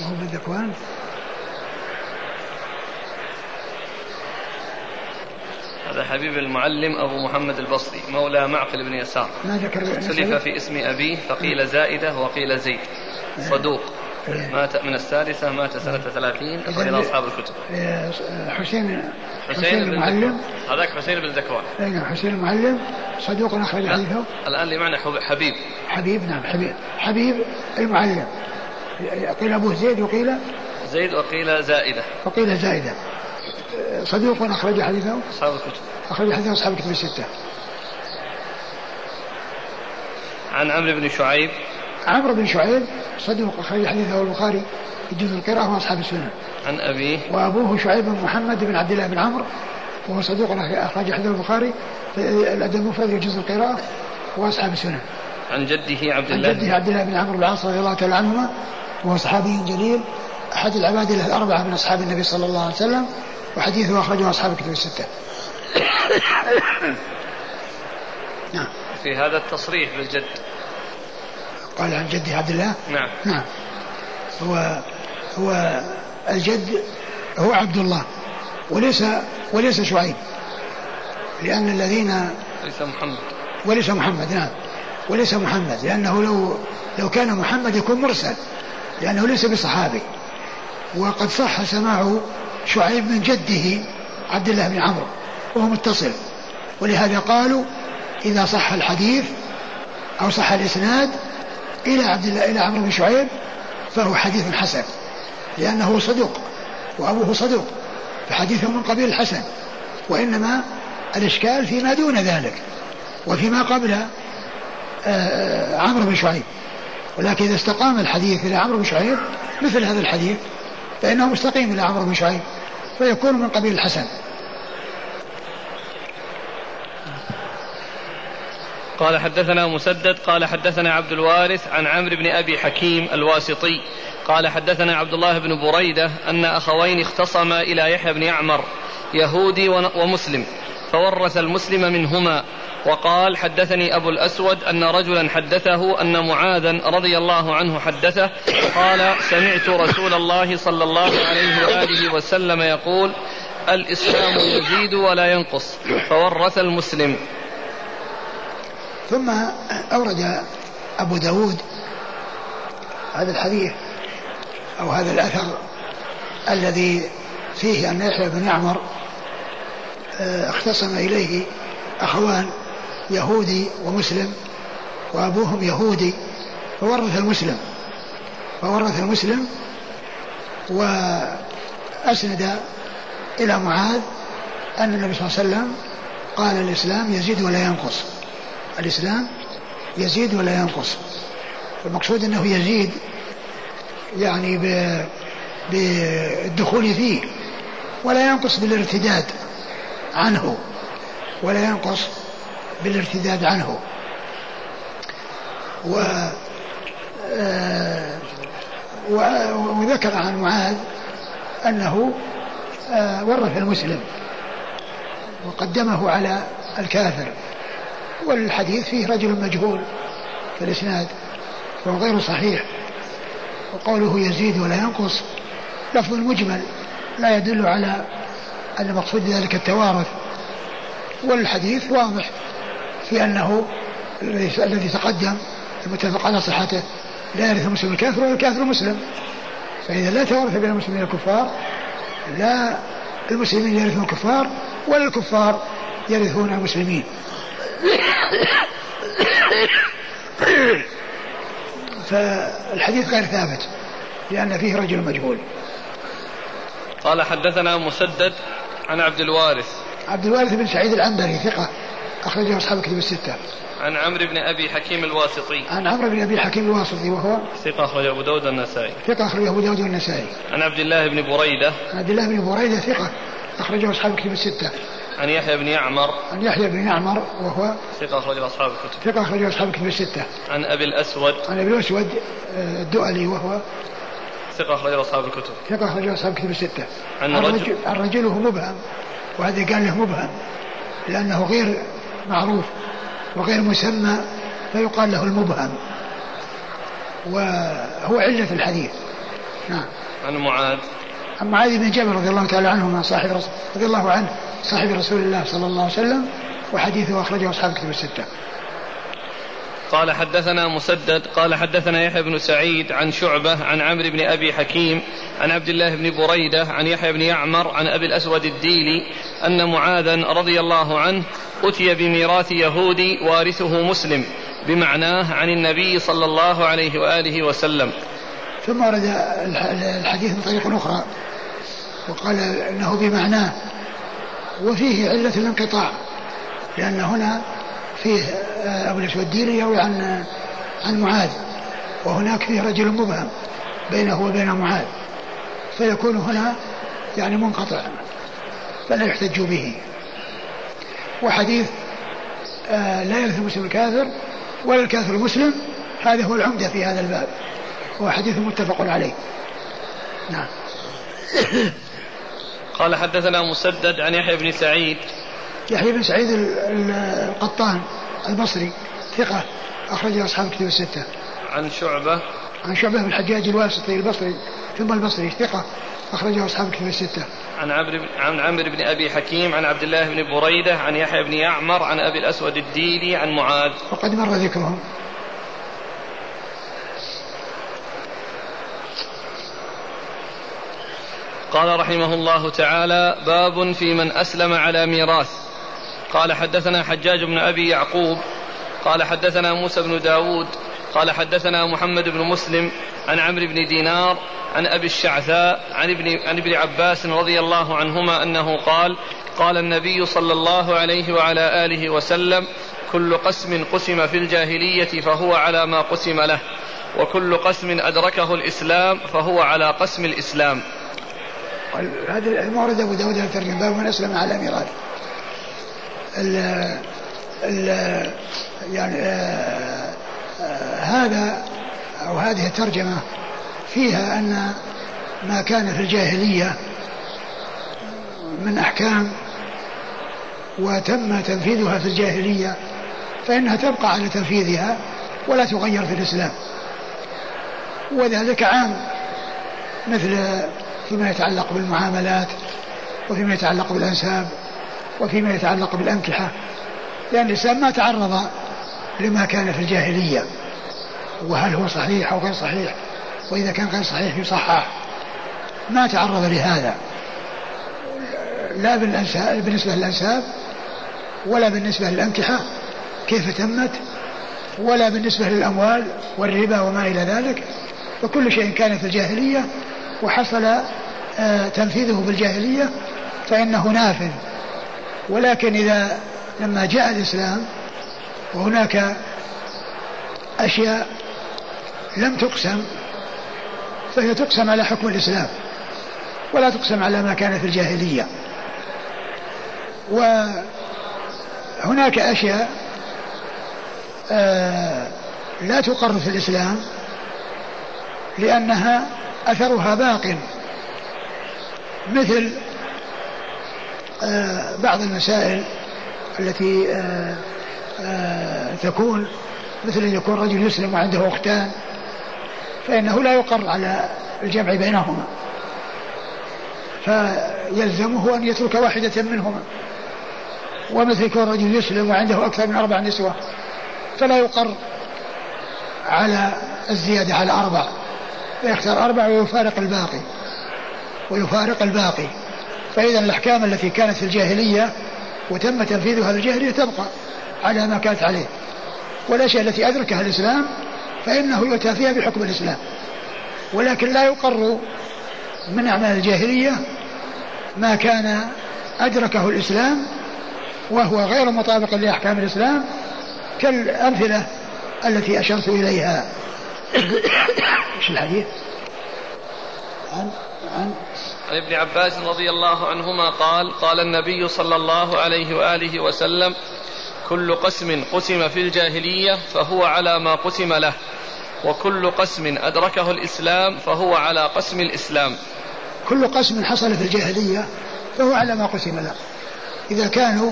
وهو بن ذكوان؟ هذا حبيب المعلم أبو محمد البصري مولى معقل بن يسار. ما ذكر اختلف في اسم أبيه فقيل زائدة وقيل زيد. صدوق. مات من السادسة مات سنة ثلاثين أخرج أصحاب الكتب. حسين حسين المعلم. هذاك حسين بن ذكوان. أي نعم حسين المعلم. صدوق أخرج. حديثه. الآن حب- حبيب. حبيب نعم حبيب. حبيب المعلم. قيل أبوه زيد وقيل؟ زيد وقيل زائدة. وقيل زائدة. صدوق أخرج حديثه. أصحاب الكتب. أخرج حديثه أصحاب الكتب الستة. عن عمرو بن شعيب عمرو بن شعيب صدوق أخرج حديثه البخاري في جزء القراءة وأصحاب السنة. عن أبيه. وأبوه شعيب بن محمد بن عبد الله بن عمرو وهو صدوق أخرج حديث البخاري في الأدب المفرد في جزء القراءة وأصحاب السنة. عن جده عبد عن الله جده عبد الله بن عمرو بن العاص رضي الله تعالى عنهما وهو صحابي جليل أحد العباد الأربعة من أصحاب النبي صلى الله عليه وسلم وحديثه أخرجه أصحاب الكتب الستة. نعم في هذا التصريح بالجد. قال عن جده عبد الله؟ نعم. نعم. هو هو الجد هو عبد الله وليس وليس شعيب لأن الذين ليس محمد. وليس محمد نعم. وليس محمد لأنه لو لو كان محمد يكون مرسل لأنه ليس بصحابي. وقد صح سماع شعيب من جده عبد الله بن عمرو وهو متصل. ولهذا قالوا إذا صح الحديث أو صح الإسناد إلى عبد الله إلى عمرو بن شعيب فهو حديث حسن لأنه صدوق وأبوه صدوق فحديثه من قبيل الحسن وإنما الإشكال فيما دون ذلك وفيما قبل آه، عمرو بن شعيب. ولكن إذا استقام الحديث إلى عمرو بن شعيب مثل هذا الحديث فإنه مستقيم إلى عمرو بن شعيب فيكون من قبيل الحسن. قال حدثنا مسدد قال حدثنا عبد الوارث عن عمرو بن أبي حكيم الواسطي. قال حدثنا عبد الله بن بريدة أن أخوين اختصما إلى يحيى بن يعمر يهودي ومسلم فورث المسلم منهما. وقال حدثني أبو الأسود أن رجلا حدثه أن معاذا رضي الله عنه حدثه قال سمعت رسول الله صلى الله عليه وآله وسلم يقول الإسلام يزيد ولا ينقص فورث المسلم. ثم أورد أبو داود هذا الحديث أو هذا الأثر الذي فيه أن يحيى بن يعمر آه، اختصم إليه أخوان يهودي ومسلم وأبوهم يهودي فورث المسلم فورث المسلم وأسند إلى معاذ أن النبي صلى الله عليه وسلم قال الإسلام يزيد ولا ينقص. الإسلام يزيد ولا ينقص؟ المقصود أنه يزيد يعني بالدخول فيه ولا ينقص بالارتداد عنه ولا ينقص بالارتداد عنه. و آه، وذكر عن معاذ أنه آه، ورث المسلم وقدمه على الكافر. والحديث فيه رجل مجهول في الإسناد وهو غير صحيح وقوله يزيد ولا ينقص لفظ مجمل لا يدل على أن المقصود بذلك التوارث والحديث واضح في أنه الذي تقدم المتفق على صحته لا يرث المسلم الكافر ولا الكافر المسلم فإذا لا توارث بين المسلمين والكفار لا المسلمين يرثون الكفار ولا الكفار يرثون المسلمين. فالحديث غير ثابت لأن فيه رجل مجهول. قال حدثنا مسدد عن عبد الوارث. عبد الوارث بن سعيد العنبري ثقة أخرجه أصحاب الكتب الستة. عن عمرو بن أبي حكيم الواسطي. عن عمرو بن أبي حكيم الواسطي وهو ثقة أخرج أبو داود النسائي ثقة أخرجه أبو داود والنسائي. عن عبد الله بن بريدة. عن عبد الله بن بريدة ثقة أخرجه أصحاب الكتب الستة. عن يحيى بن يعمر. عن يحيى بن يعمر وهو ثقة أخرج أصحاب الكتب. ثقة أخرجه أصحاب الكتب الستة. عن أبي الأسود. عن أبي الأسود آه، الدؤلي وهو ثقة أخرج أصحاب الكتب. ثقة أخرج أصحاب الكتب الستة. عن الرجل, الرجل هو مبهم وهذا قال له مبهم لأنه غير معروف وغير مسمى فيقال له المبهم. وهو علة الحديث. نعم. عن معاذ. عن معاذ بن جبل رضي الله تعالى عنه صاحب رضي الله عنه صاحب رسول الله صلى الله عليه وسلم وحديثه أخرجه أصحاب الكتب الستة. قال حدثنا مسدد قال حدثنا يحيى بن سعيد عن شعبة عن عمرو بن أبي حكيم عن عبد الله بن بريدة عن يحيى بن يعمر عن أبي الأسود الديلي أن معاذا رضي الله عنه أتي بميراث يهودي وارثه مسلم بمعناه عن النبي صلى الله عليه وآله وسلم. ثم ورد الحديث من طريق أخرى وقال إنه بمعناه وفيه علة الانقطاع لأن هنا فيه آه، أبو الأسود الديري يروي عن عن معاذ وهناك فيه رجل مبهم بينه وبين معاذ فيكون هنا يعني منقطع فلا يحتج به. وحديث آه، لا يرث المسلم الكافر ولا الكافر المسلم هذا هو العمدة في هذا الباب. هو حديث متفق عليه نعم قال حدثنا مسدد عن يحيى بن سعيد يحيى بن سعيد القطان البصري ثقة أخرج أصحاب الكتب الستة. عن شعبة عن شعبة بن الحجاج الواسطي البصري ثم البصري ثقة أخرجه أصحاب الكتب الستة. عن عمرو عن عمرو بن أبي حكيم عن عبد الله بن بريدة عن يحيى بن يعمر عن أبي الأسود الديلي عن معاذ. وقد مر ذكرهم. قال رحمه الله تعالى باب في من أسلم على ميراث. قال حدثنا حجاج بن أبي يعقوب. قال حدثنا موسى بن داود. قال حدثنا محمد بن مسلم عن عمرو بن دينار عن أبي الشعثاء عن ابن, عن ابن عباس رضي الله عنهما أنه قال قال النبي صلى الله عليه وعلى آله وسلم كل قسم قسم في الجاهلية فهو على ما قسم له وكل قسم أدركه الإسلام فهو على قسم الإسلام. هذا المورد أبو داود الترجمة باب من أسلم على ميراث. ال ال يعني آه آه هذا أو هذه الترجمة فيها أن ما كان في الجاهلية من أحكام وتم تنفيذها في الجاهلية فإنها تبقى على تنفيذها ولا تغير في الإسلام. وذلك عام مثل فيما يتعلق بالمعاملات وفيما يتعلق بالأنساب وفيما يتعلق بالأنكحة. لأن الإسلام ما تعرض لما كان في الجاهلية وهل هو صحيح أو غير صحيح وإذا كان غير صحيح يصحح. ما تعرض لهذا. لا بالنسبة للأنساب ولا بالنسبة للأنكحة كيف تمت؟ ولا بالنسبة للأموال والربا وما إلى ذلك. فكل شيء كان في الجاهلية وحصل آه، تنفيذه بالجاهلية فإنه نافذ. ولكن إذا لما جاء الإسلام وهناك أشياء لم تقسم فهي تقسم على حكم الإسلام ولا تقسم على ما كان في الجاهلية. وهناك أشياء آه، لا تقر في الإسلام لأنها أثرها باق. مثل آه، بعض المسائل التي آه، آه، تكون مثل أن يكون رجل يسلم وعنده أختان فإنه لا يقر على الجمع بينهما. فيلزمه أن يترك واحدة منهما. ومثل يكون رجل يسلم وعنده أكثر من أربع نسوة فلا يقر على الزيادة على أربع. فيختار أربع ويفارق الباقي. ويفارق الباقي. فإذا الأحكام التي كانت في الجاهلية وتم تنفيذها في الجاهلية تبقى على ما كانت عليه. والأشياء التي أدركها الإسلام فإنه يؤتى فيها بحكم الإسلام. ولكن لا يقر من أعمال الجاهلية ما كان أدركه الإسلام وهو غير مطابق لأحكام الإسلام كالأمثلة التي أشرت إليها. إيش الحديث؟ عن عن عن ابن عباس رضي الله عنهما قال قال النبي صلى الله عليه وآله وسلم كل قسم قسم في الجاهلية فهو على ما قسم له وكل قسم أدركه الإسلام فهو على قسم الإسلام كل قسم حصل في الجاهلية فهو على ما قسم له إذا كانوا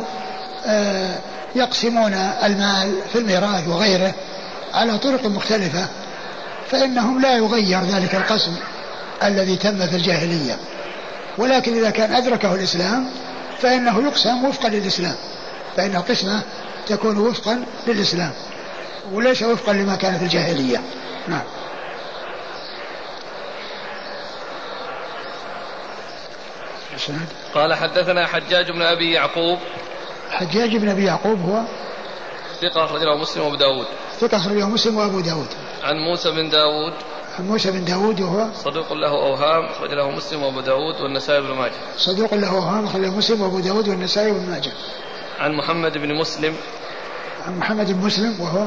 آه، يقسمون المال في الميراث وغيره على طرق مختلفة فإنهم لا يغير ذلك القسم الذي تم في الجاهلية. ولكن إذا كان أدركه الإسلام فإنه يقسم وفقا للإسلام. فإن القسمة تكون وفقا للإسلام وليس وفقا لما كان في الجاهلية. نعم. قال حدثنا حجاج بن أبي يعقوب. حجاج بن أبي يعقوب هو ثقة أخرج له مسلم وأبو داود. ثقة أخرج له مسلم وأبو داود. عن موسى بن داود. عن موسى بن داود وهو صدوق له أوهام أخرج له مسلم وأبو داود والنسائي بن ماجه. صدوق له أوهام أخرج له مسلم وأبو داود والنسائي بن ماجه. عن محمد بن مسلم. عن محمد بن مسلم وهو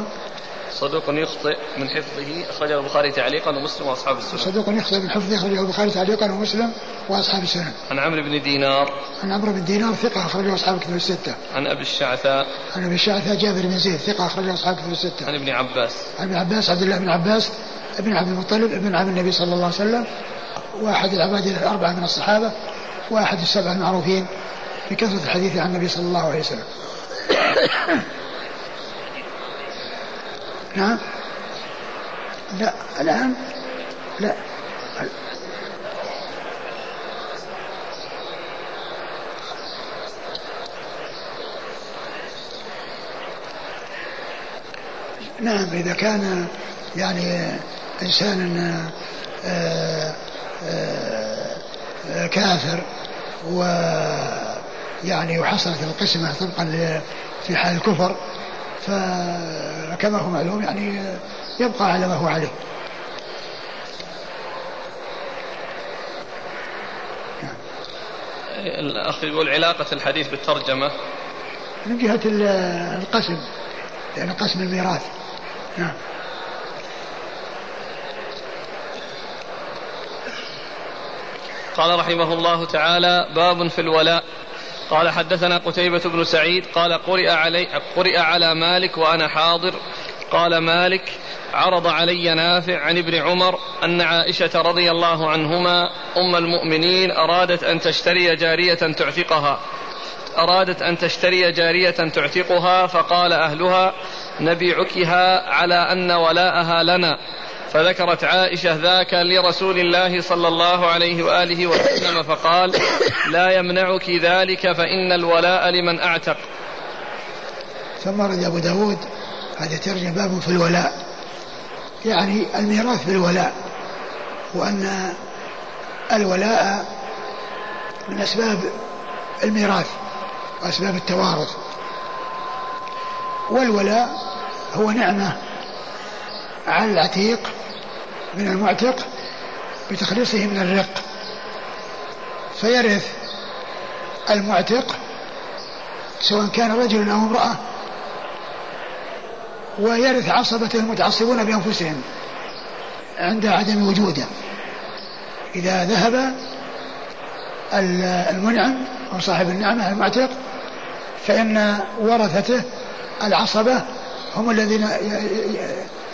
صدوق يخطئ من حفظه أخرجه البخاري تعليقا ومسلم وأصحاب السنن صدوق يخطئ من حفظه أخرجه البخاري تعليقا ومسلم وأصحاب السنن عن عمرو بن دينار. عن عمرو بن دينار ثقة أخرجه أصحاب الكتب الستة. عن أبي الشعثاء. عن أبي الشعثاء جابر بن زيد ثقة أخرجه أصحاب الكتب الستة. عن ابن عباس. عن ابن عباس عبد الله بن عباس ابن عبد المطلب ابن عم النبي صلى الله عليه وسلم واحد العباد الأربعة من الصحابة واحد السبعة المعروفين بكثرة الحديث عن النبي صلى الله عليه وسلم. نعم لا الآن؟ لا. نعم إذا كان يعني إنسان آه، آه، آه، كافر و يعني وحصلت القسمة طبقا في حال الكفر فكما هو معلوم يعني يبقى على ما هو عليه الأخ يقول علاقة الحديث بالترجمة. من جهة القسم يعني قسم الميراث. نعم. قال رحمه الله تعالى باب في الولاء. قال حدثنا قتيبة بن سعيد قال قرئ علي قرئ على مالك وأنا حاضر. قال مالك عرض علي نافع عن ابن عمر أن عائشة رضي الله عنهما أم المؤمنين أرادت أن تشتري جارية تعتقها. أرادت أن تشتري جارية تعتقها فقال أهلها نبيعكها على أن ولاءها لنا. فذكرت عائشة ذاك لرسول الله صلى الله عليه وآله وسلم فقال لا يمنعك ذلك فإن الولاء لمن أعتق. ثم رد أبو داود هذا ترجم باب في الولاء. يعني الميراث بالولاء وأن الولاء من أسباب الميراث وأسباب التوارث. والولاء هو نعمة على العتيق من المعتق بتخليصه من الرق. فيرث المعتق سواء كان رجل أو امرأة ويرث عصبته المتعصبون بأنفسهم عند عدم وجوده. إذا ذهب المنعم أو صاحب النعمة المعتق فإن ورثته العصبة هم الذين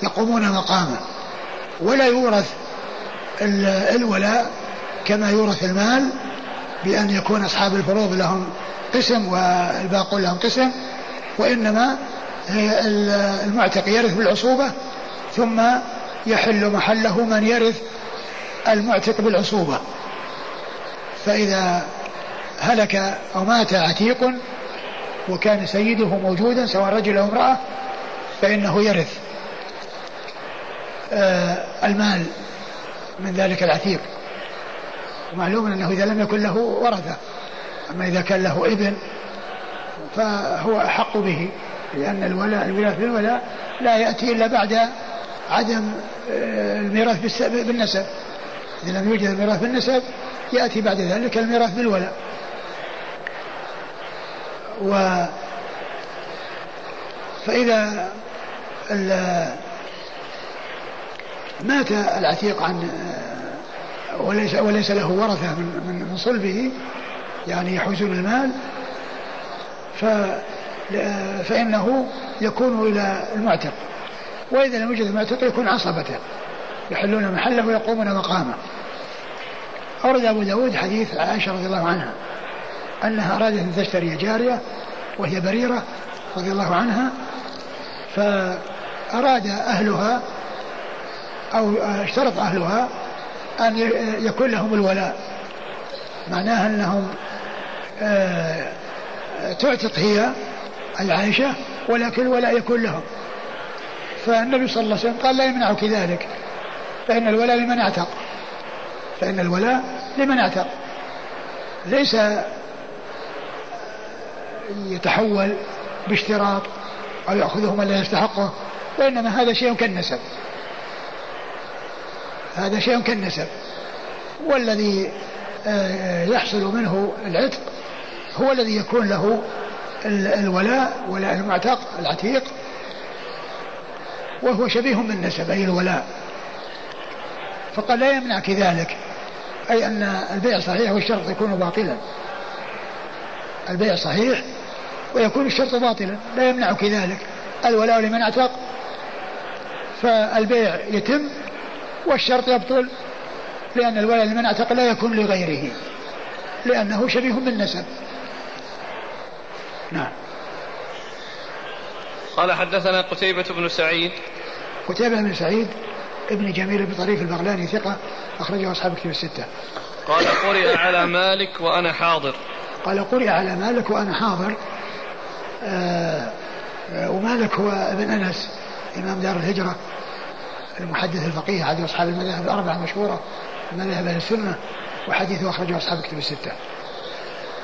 يقومون مقامه ولا يورث الولاء كما يورث المال بأن يكون أصحاب الفروض لهم قسم والباقون لهم قسم وإنما المعتق يرث بالعصوبة ثم يحل محله من يرث المعتق بالعصوبة. فإذا هلك أو مات عتيق وكان سيده موجودا سواء رجل أو امرأة فإنه يرث آه، المال من ذلك العتيق. ومعلوم أنه إذا لم يكن له ورثة أما إذا كان له ابن فهو أحق به لأن الولاء الميراث بالولاء لا يأتي إلا بعد عدم آه، الميراث بالنسب. إذا لم يوجد الميراث بالنسب يأتي بعد ذلك الميراث بالولاء. و فإذا مات العتيق عن وليس وليس له ورثة من من صلبه يعني يحوزون المال ف فإنه يكون إلى المعتق. وإذا لم يوجد المعتق يكون عصبته يحلون محله ويقومون مقامه. أورد أبو داود حديث عائشة رضي الله عنها أنها أرادت أن تشتري جارية وهي بريرة رضي الله عنها فأراد أهلها أو اشترط أهلها أن يكون لهم الولاء. معناها أنهم آه، تعتق هي العائشة ولكن الولاء يكون لهم. فالنبي صلى الله عليه وسلم قال لا يمنعك ذلك فإن الولاء لمن اعتق. فإن الولاء لمن اعتق. ليس يتحول باشتراط أو يأخذه من لا يستحقه. وإنما هذا شيء كالنسب. هذا شيء كالنسب. والذي آه، يحصل منه العتق هو الذي يكون له الولاء ولاء المعتق العتيق وهو شبيه بالنسب أي الولاء. فقال لا يمنعك ذلك أي أن البيع صحيح والشرط يكون باطلا. البيع صحيح ويكون الشرط باطلا لا يمنعك ذلك. الولاء لمن أعتق فالبيع يتم والشرط يبطل لأن الولاء لمن أعتق لا يكون لغيره لأنه شبيه بالنسب. نعم. قال حدثنا قتيبة بن سعيد. قتيبة بن سعيد ابن جميل بن طريف البغلاني ثقة أخرجه أصحاب كتب الستة. قال قرئ على مالك وأنا حاضر. قال قرئ على مالك وأنا حاضر. آه آه ومالك هو ابن أنس. إمام دار الهجرة المحدث الفقيه أحد أصحاب المذاهب الأربعة المشهورة مذاهب أهل السنة وحديثه أخرجه أصحاب كتب الستة.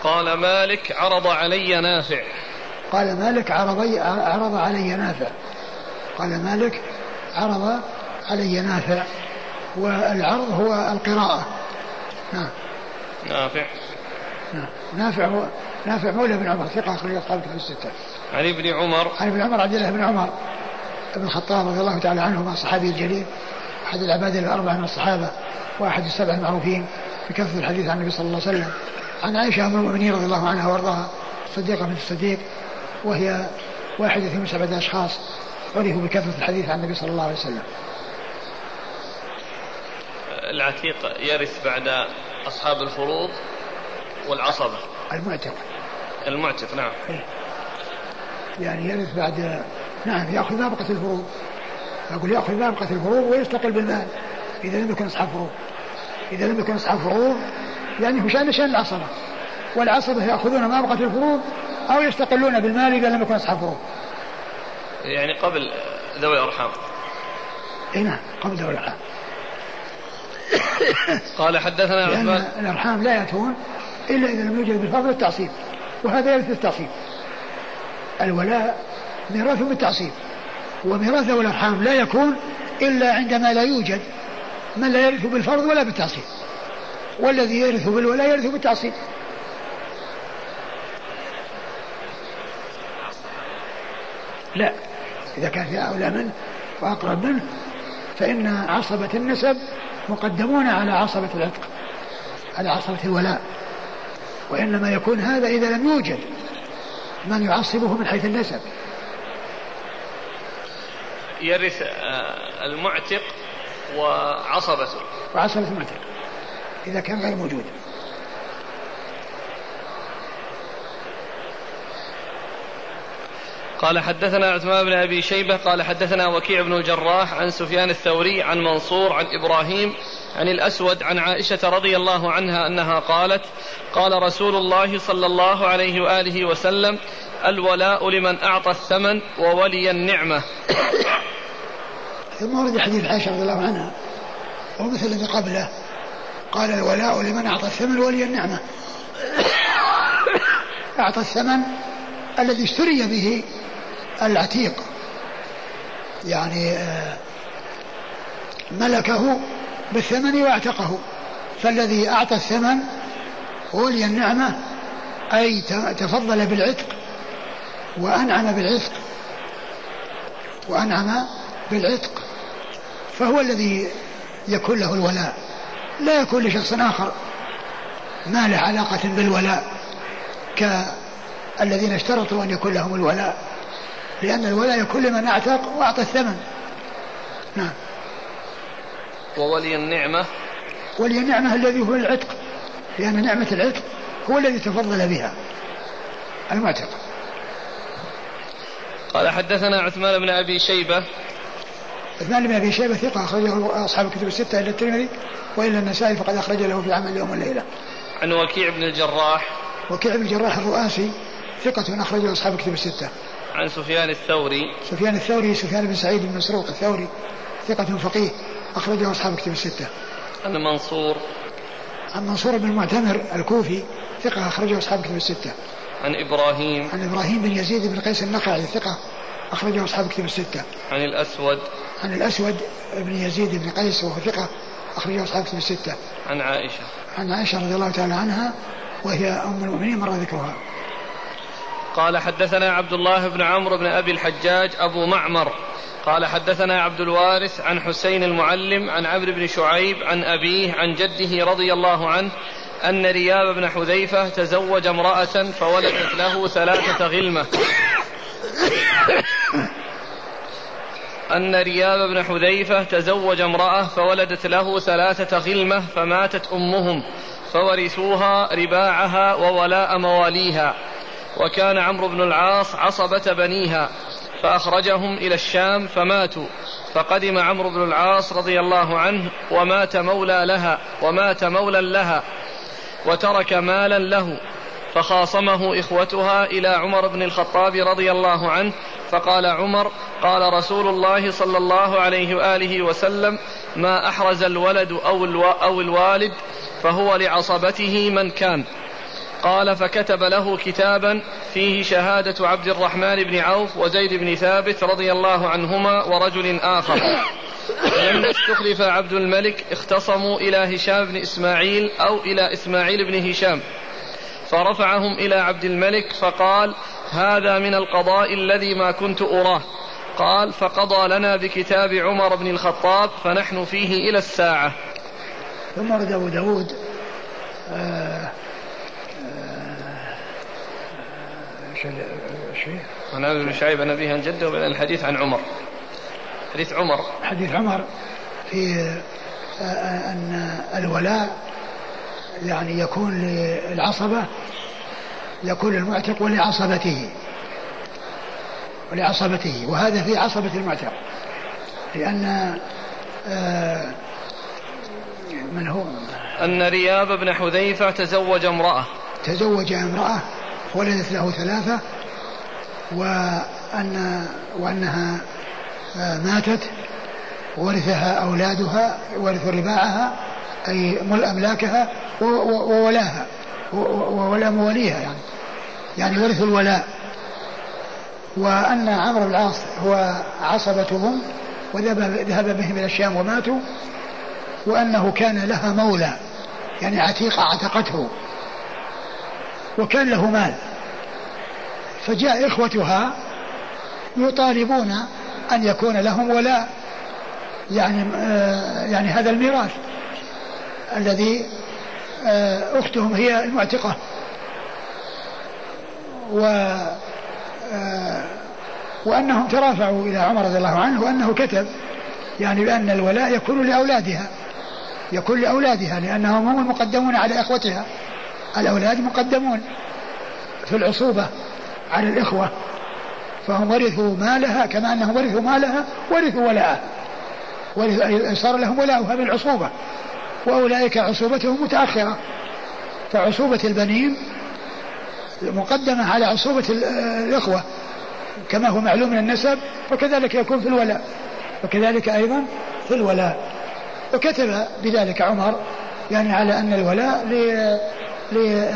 قال مالك عرض علي نافع. قال مالك عرض عرض علي نافع. قال مالك عرض علي نافع والعرض هو القراءة. نعم. نافع. نعم. نافع هو نافع مولى بن عمر ثقة أخرج أصحاب في الستة. عن ابن عمر. عن ابن عمر عبد الله بن عمر. بن الخطاب رضي الله تعالى عنهما الصحابي الجليل أحد العباد الأربعة من الصحابة وأحد السبع المعروفين بكثرة الحديث عن النبي صلى الله عليه وسلم. عن عائشة أم المؤمنين رضي الله عنها وأرضاها صديقة بنت الصديق وهي واحدة من سبعة أشخاص عرفوا بكثرة الحديث عن النبي صلى الله عليه وسلم. العتيق يرث بعد أصحاب الفروض والعصبة. المعتق. المعتق نعم. إيه. يعني يرث بعد نعم يأخذ نابقة الفروض. أقول يأخذ نابقة الفروض ويستقل بالمال. إذا لم يكن أصحاب فروض. إذا لم يكن أصحاب فروض يعني هو شأن شأن العصبة. والعصبة يأخذون نابقة الفروض أو يستقلون بالمال إذا لم يكن أصحاب فروض. يعني قبل ذوي الأرحام. إي نعم قبل ذوي الأرحام. قال حدثنا عثمان. الأرحام لا يأتون إلا إذا لم يوجد بالفضل والتعصيب. وهذا يرث التعصيب. الولاء ميراث بالتعصيب وميراث ذوي الأرحام لا يكون إلا عندما لا يوجد من لا يرث بالفرض ولا بالتعصيب. والذي يرث بالولاء يرث بالتعصيب. لا إذا كان في أولى منه وأقرب منه فإن عصبة النسب مقدمون على عصبة العتق على عصبة الولاء. وإنما يكون هذا إذا لم يوجد. من يعصبه من حيث النسب. يرث آه، المعتق وعصبته. وعصبة المعتق. إذا كان غير موجود. قال حدثنا عثمان بن أبي شيبة قال حدثنا وكيع بن الجراح عن سفيان الثوري عن منصور عن إبراهيم عن الأسود عن عائشة رضي الله عنها أنها قالت قال رسول الله صلى الله عليه وآله وسلم الولاء لمن أعطى الثمن وولي النعمة. ثم ورد حديث عائشة رضي الله عنها ومثل الذي قبله قال الولاء لمن أعطى الثمن وولي النعمة. أعطى الثمن الذي اشتري به العتيق يعني آه، ملكه بالثمن واعتقه. فالذي أعطى الثمن ولي النعمة أي تفضل بالعتق وأنعم بالعتق وأنعم بالعتق. فهو الذي يكون له الولاء. لا يكون لشخص آخر. ما له علاقة بالولاء كالذين اشترطوا أن يكون لهم الولاء. لأن الولاء يكون لمن أعتق وأعطى الثمن. نعم. وولي النعمة. ولي النعمة الذي هو العتق لأن نعمة العتق هو الذي تفضل بها. المعتق. قال حدثنا عثمان بن أبي شيبة. عثمان بن أبي شيبة ثقة أخرجه أصحاب الكتب الستة إلا الترمذي وإلا النسائي فقد اخرج له في عمل اليوم والليله. عن وكيع بن الجراح. وكيع بن الجراح الرؤاسي ثقة أخرجه أصحاب الكتب الستة. عن سفيان الثوري. سفيان الثوري سفيان بن سعيد بن مسروق الثوري ثقة فقيه. أخرجه أصحاب الكتب الستة. عن منصور عن منصور بن المعتمر الكوفي ثقة أخرجه أصحاب الكتب الستة. عن إبراهيم عن إبراهيم بن يزيد بن قيس النخعي ثقة أخرجه أصحاب الكتب الستة. عن الأسود عن الأسود بن يزيد بن قيس وهو ثقة أخرجه أصحاب الكتب الستة. عن عائشة عن عائشة رضي الله تعالى عنها وهي أم المؤمنين مر ذكرها. قال حدثنا عبد الله بن عمرو بن أبي الحجاج أبو معمر قال حدثنا عبد الوارث عن حسين المعلم عن عمرو بن شعيب عن أبيه عن جده رضي الله عنه أن رياب بن حذيفة تزوج امرأة فولدت له ثلاثة غلمة. أن رياب بن حذيفة تزوج امرأة فولدت له ثلاثة غلمة فماتت أمهم فورثوها رباعها وولاء مواليها. وكان عمرو بن العاص عصبة بنيها. فأخرجهم إلى الشام فماتوا. فقدم عمرو بن العاص رضي الله عنه ومات مولى لها ومات مولى لها وترك مالا له. فخاصمه إخوتها إلى عمر بن الخطاب رضي الله عنه فقال عمر قال رسول الله صلى الله عليه وآله وسلم ما أحرز الولد أو, أو الوالد فهو لعصبته من كان. قال فكتب له كتابا فيه شهادة عبد الرحمن بن عوف وزيد بن ثابت رضي الله عنهما ورجل آخر. لما استخلف عبد الملك اختصموا إلى هشام بن إسماعيل أو إلى إسماعيل بن هشام. فرفعهم إلى عبد الملك فقال هذا من القضاء الذي ما كنت أراه. قال فقضى لنا بكتاب عمر بن الخطاب فنحن فيه إلى الساعة. ثم أبو داود آه شيء عن عبد بن شعيب عن أبيه عن جده وبعدين الحديث عن عمر. حديث عمر. حديث عمر في أن الولاء يعني يكون للعصبة يكون للمعتق ولعصبته. ولعصبته. وهذا في عصبة المعتق. لأن من هو؟ أن رياب بن حذيفة تزوج امرأة. تزوج امرأة. ولدت له ثلاثة وأن وأنها ماتت ورثها أولادها ورثوا رباعها أي مل أملاكها وولاها وولا مواليها يعني يعني ورثوا الولاء. وأن عمرو بن العاص هو عصبتهم وذهب بهم إلى الشام وماتوا وأنه كان لها مولى يعني عتيقة عتقته وكان له مال. فجاء إخوتها يطالبون أن يكون لهم ولاء يعني آه يعني هذا الميراث الذي آه أختهم هي المعتقة. و آه وأنهم ترافعوا إلى عمر رضي الله عنه وأنه كتب يعني بأن الولاء يكون لأولادها يكون لأولادها لأنهم هم المقدمون على إخوتها. الأولاد مقدمون في العصوبة. على الإخوة فهم ورثوا مالها كما أنهم ورثوا مالها ورثوا ولاءها صار لهم ولاؤها بالعصوبة وأولئك عصوبتهم متأخرة. فعصوبة البنين مقدمة على عصوبة الإخوة كما هو معلوم من النسب وكذلك يكون في الولاء. وكذلك أيضا في الولاء. وكتب بذلك عمر يعني على أن الولاء ل... ل...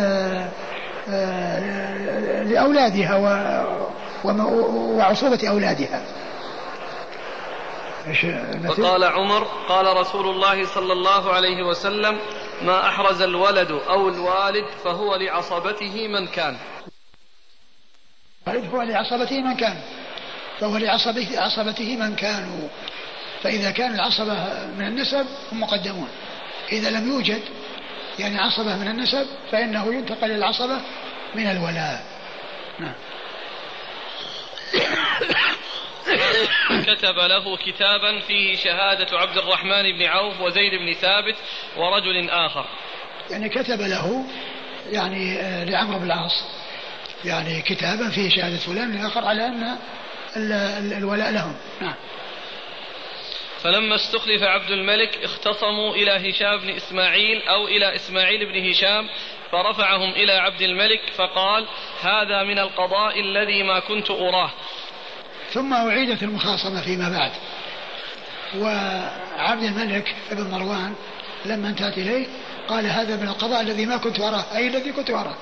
لأولادها. وعصوبة أولادها. وقال عمر قال رسول الله صلى الله عليه وسلم ما أحرز الولد أو الوالد فهو لعصبته من كان. هو لعصبته من كان. فهو لعصبته عصبته من كانوا. فإذا كان العصبة من النسب هم مقدمون. إذا لم يوجد يعني عصبة من النسب فإنه ينتقل العصبة من الولاء. نعم. كتب له كتابا فيه شهادة عبد الرحمن بن عوف وزيد بن ثابت ورجل آخر. يعني كتب له يعني آه، لعمرو بن العاص. يعني كتابا فيه شهادة فلان الآخر على أن الولاء لهم. نعم. فلما استخلف عبد الملك اختصموا إلى هشام بن إسماعيل أو إلى إسماعيل بن هشام فرفعهم إلى عبد الملك فقال هذا من القضاء الذي ما كنت أراه. ثم أعيدت المخاصمة فيما بعد. وعبد الملك بن مروان لما انتهت إليه قال هذا من القضاء الذي ما كنت أراه. أي الذي كنت أراه؟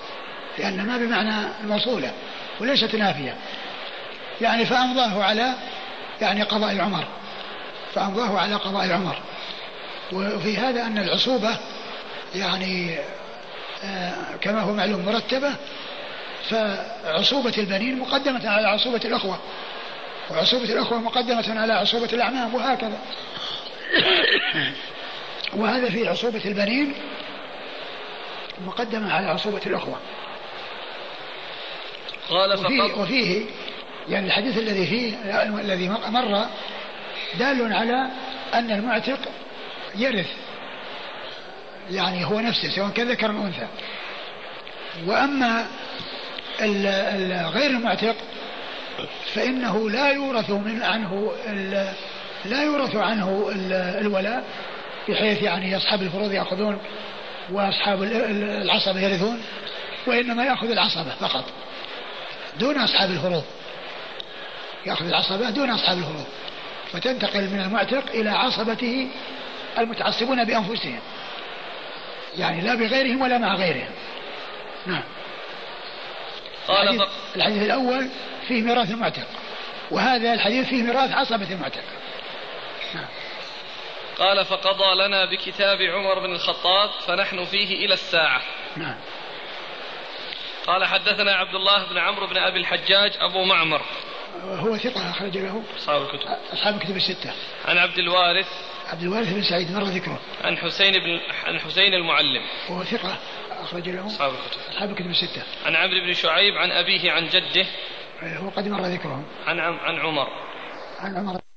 لأن ما بمعنى الموصولة وليست نافية. يعني فأمضاه على يعني قضاء عمر. فأمضاه على قضاء عمر. وفي هذا أن العصوبة يعني كما هو معلوم مرتبة فعصوبة البنين مقدمة على عصوبة الأخوة. وعصوبة الأخوة مقدمة على عصوبة الأعمام وهكذا. وهذا في عصوبة البنين مقدمة على عصوبة الأخوة. قال وفيه, وفيه يعني الحديث الذي فيه الذي مر دال على أن المعتق يرث. يعني هو نفسه سواء كان ذكر أو أنثى. وأما غير المعتق فإنه لا يورث من عنه لا يورث عنه الولاء بحيث يعني أصحاب الفروض يأخذون وأصحاب العصبة يرثون وإنما يأخذ العصبة فقط دون أصحاب الفروض. يأخذ العصبة دون أصحاب الفروض فتنتقل من المعتق إلى عصبته المتعصبون بأنفسهم. يعني لا بغيرهم ولا مع غيرهم. نعم. قال الحديث, الحديث الأول فيه ميراث المعتق وهذا الحديث فيه ميراث عصبة المعتق نعم. قال فقضى لنا بكتاب عمر بن الخطاب فنحن فيه إلى الساعة. نعم. قال حدثنا عبد الله بن عمرو بن أبي الحجاج أبو معمر. هو ثقة أخرج له. أصحاب الكتب. أصحاب الكتب الستة. عن عبد الوارث. عبد الوارث بن سعيد مر ذكره. عن حسين بن عن حسين المعلم. وهو ثقة أخرج له. أصحاب الكتب. أصحاب الكتب الستة. عن عمرو بن شعيب عن أبيه عن جده. هو قد مر ذكرهم عن عن عمر. عن عمر.